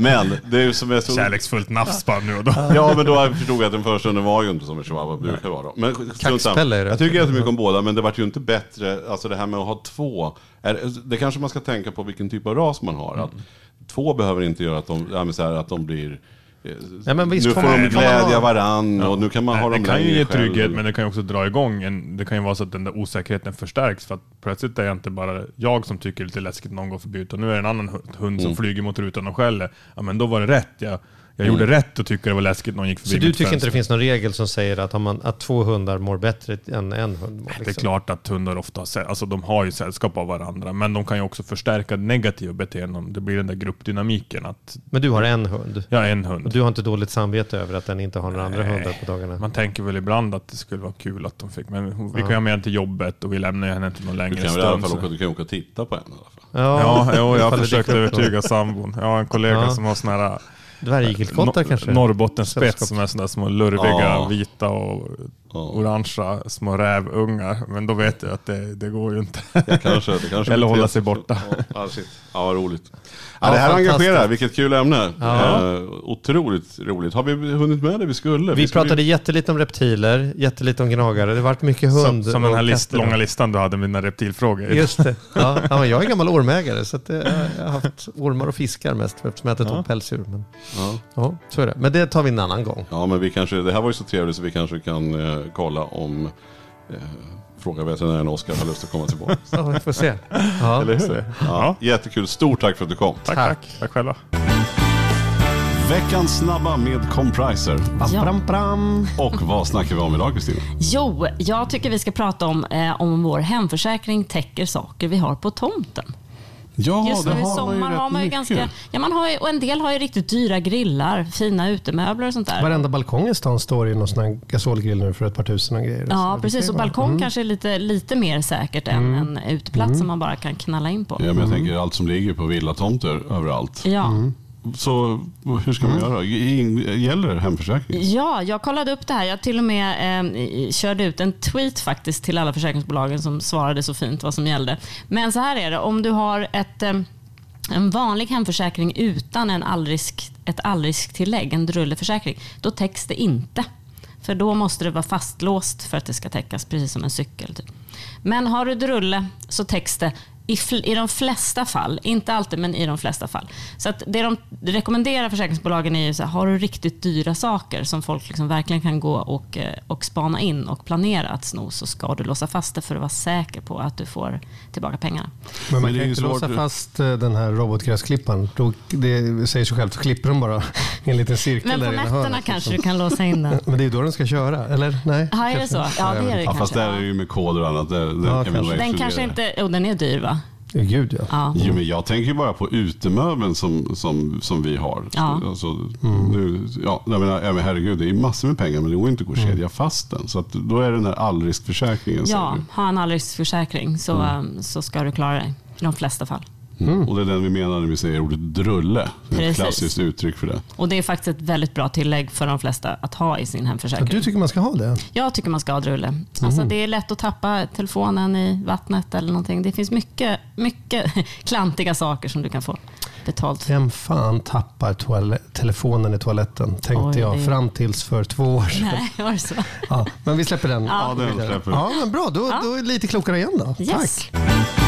Men det är som jag så... Kärleksfullt nafs bara nu och då. Ja, men då förstod jag att den första hunden var ju inte som en chihuahua brukar vara. Då. Men. Kaxpelle är det. Jag tycker jättemycket om båda, men det vart ju inte bättre. Alltså det här med att ha två. Är, det kanske man ska tänka på vilken typ av ras man har. Att två behöver inte göra att de, ja, men så här, att de blir... Nej, men visst nu får man- de glädja ha- varann och nu kan man ha det dem kan ju ge själv. trygghet, men det kan ju också dra igång en, Det kan ju vara så att den där osäkerheten förstärks för att plötsligt är det inte bara jag som tycker det är lite läskigt när någon går förbi, utan nu är det en annan hu- hund Mm. som flyger mot rutan och skäller. Ja, men då var det rätt. Jag, jag gjorde rätt och tycker det var läskigt någon gick förbi Så du tycker inte fönster. det finns någon regel som säger att, om man, att två hundar mår bättre än en hund mår? Det är liksom? klart att hundar ofta har, alltså de har ju sällskap av varandra, men de kan ju också förstärka negativa beteenden. Det blir den där gruppdynamiken. Att Men du har en hund. är en Och hund. du har inte dåligt samvete över att den inte har några andra Nej. hundar på dagarna? Man tänker väl ibland att det skulle vara kul att de fick, men vi kan ju ha med henne till jobbet och vi lämnar henne till någon Du längre kan väl i alla stund. fall åka, du kan åka och titta på en i alla fall. Ja, jo, jag har försökt övertyga sambon. Jag har en kollega Ja. som har såna här Dvärgigelkottar kanske? Norrbottenspets som är där små lurviga, Ja. vita och Ja. orangea små rävungar. Men då vet jag att det, det går ju inte. Det kanske, det kanske Eller hålla sig borta. Ja, ja, shit. ja vad roligt. Ja, Ja, det här engagerar, vilket kul ämne. Ja. Eh, otroligt roligt. Har vi hunnit med det vi skulle? Vi skulle- pratade jättelite om reptiler, jättelite om gnagare. Det vart mycket hund Som, som den här list, långa listan du hade med dina reptilfrågor. Just det. Ja, ja, men jag är gammal ormägare så att det, jag har haft ormar och fiskar mest eftersom jag inte tog pälsdjur. Men, Ja. ja, så är det. Men det tar vi en annan gång. ja, men vi kanske, det här var ju så trevligt så vi kanske kan eh, kolla om eh, Fråga veterinären Oskar har lust att komma tillbaka. Ja, vi får se. Ja. Eller hur? Ja, jättekul. Stort tack för att du kom. Tack, tack. Tack själva. Veckans snabba med Compriser. Bam, bram, bram. Och vad snackar vi om idag Kristina? Jo, jag tycker vi ska prata om eh, om vår hemförsäkring täcker saker vi har på tomten. Ja, Just det nu i man ju sommar har man ju ganska... Ja, man har ju, och en del har ju riktigt dyra grillar, fina utemöbler och sånt där. Varenda balkong i stan står i någon sån här gasolgrill nu för ett par tusen och grejer. Ja, Så precis. Och ju balkong vara- kanske är lite, lite mer säkert än en uteplats som man bara kan knalla in på. Ja, men jag tänker allt som ligger på villatomter överallt. Ja. Så hur ska man göra? In- Gäller hemförsäkring? Ja, jag kollade upp det här. Jag till och med eh, körde ut en tweet faktiskt till alla försäkringsbolagen som svarade så fint vad som gällde. Men så här är det, om du har ett, eh, en vanlig hemförsäkring utan en allrisk, ett allrisktillägg, en drulleförsäkring, då täcks det inte. För då måste det vara fastlåst för att det ska täckas, precis som en cykel. Typ. Men har du drulle så täcks det i, fl- i de flesta fall, inte alltid men i de flesta fall. Så att det de rekommenderar försäkringsbolagen är ju så här, har du riktigt dyra saker som folk liksom verkligen kan gå och, eh, och spana in och planera att sno så ska du låsa fast det för att vara säker på att du får tillbaka pengarna. Men man kan ju inte låsa fast eh, den här robotgräsklipparen. Då, det säger sig självt, så klipper de bara i en liten cirkel Men där på nätterna hörnet, kanske liksom. du kan låsa in den. Men det är då den ska köra, eller? Nej? Ja, är det kanske. så? Ja, det är det Ja, fast kanske. där är det ju med koder och annat. Där, där Ja, kan kanske. Den kanske inte, oh, den är dyr va? Ja, Gud ja. Ja. Jo, men jag tänker bara på utemöbeln som, som, som vi har. Ja. Alltså, nu, ja, jag menar, ja, men herregud, det är massor med pengar men det går inte att gå och kedja fast den. Så att, då är det den här allriskförsäkringen. Ja, ha en allriskförsäkring så, um, så ska du klara dig i de flesta fall. Och det är den vi menar när vi säger ordet drulle. Ett klassiskt uttryck för det. Och det är faktiskt ett väldigt bra tillägg för de flesta att ha i sin Ja, hemförsäkring. Du tycker man ska ha det? Jag tycker man ska ha drulle. Alltså, det är lätt att tappa telefonen i vattnet eller någonting. Det finns mycket, mycket klantiga saker som du kan få betalt. Vem fan tappar telefonen i toaletten? Tänkte Oj, jag det- fram tills för två år sedan. Nej, var det så? Ja, men vi släpper den. Ja, den släpper vi. Ja, men bra. Då, då är det lite klokare igen då. Yes. Tack.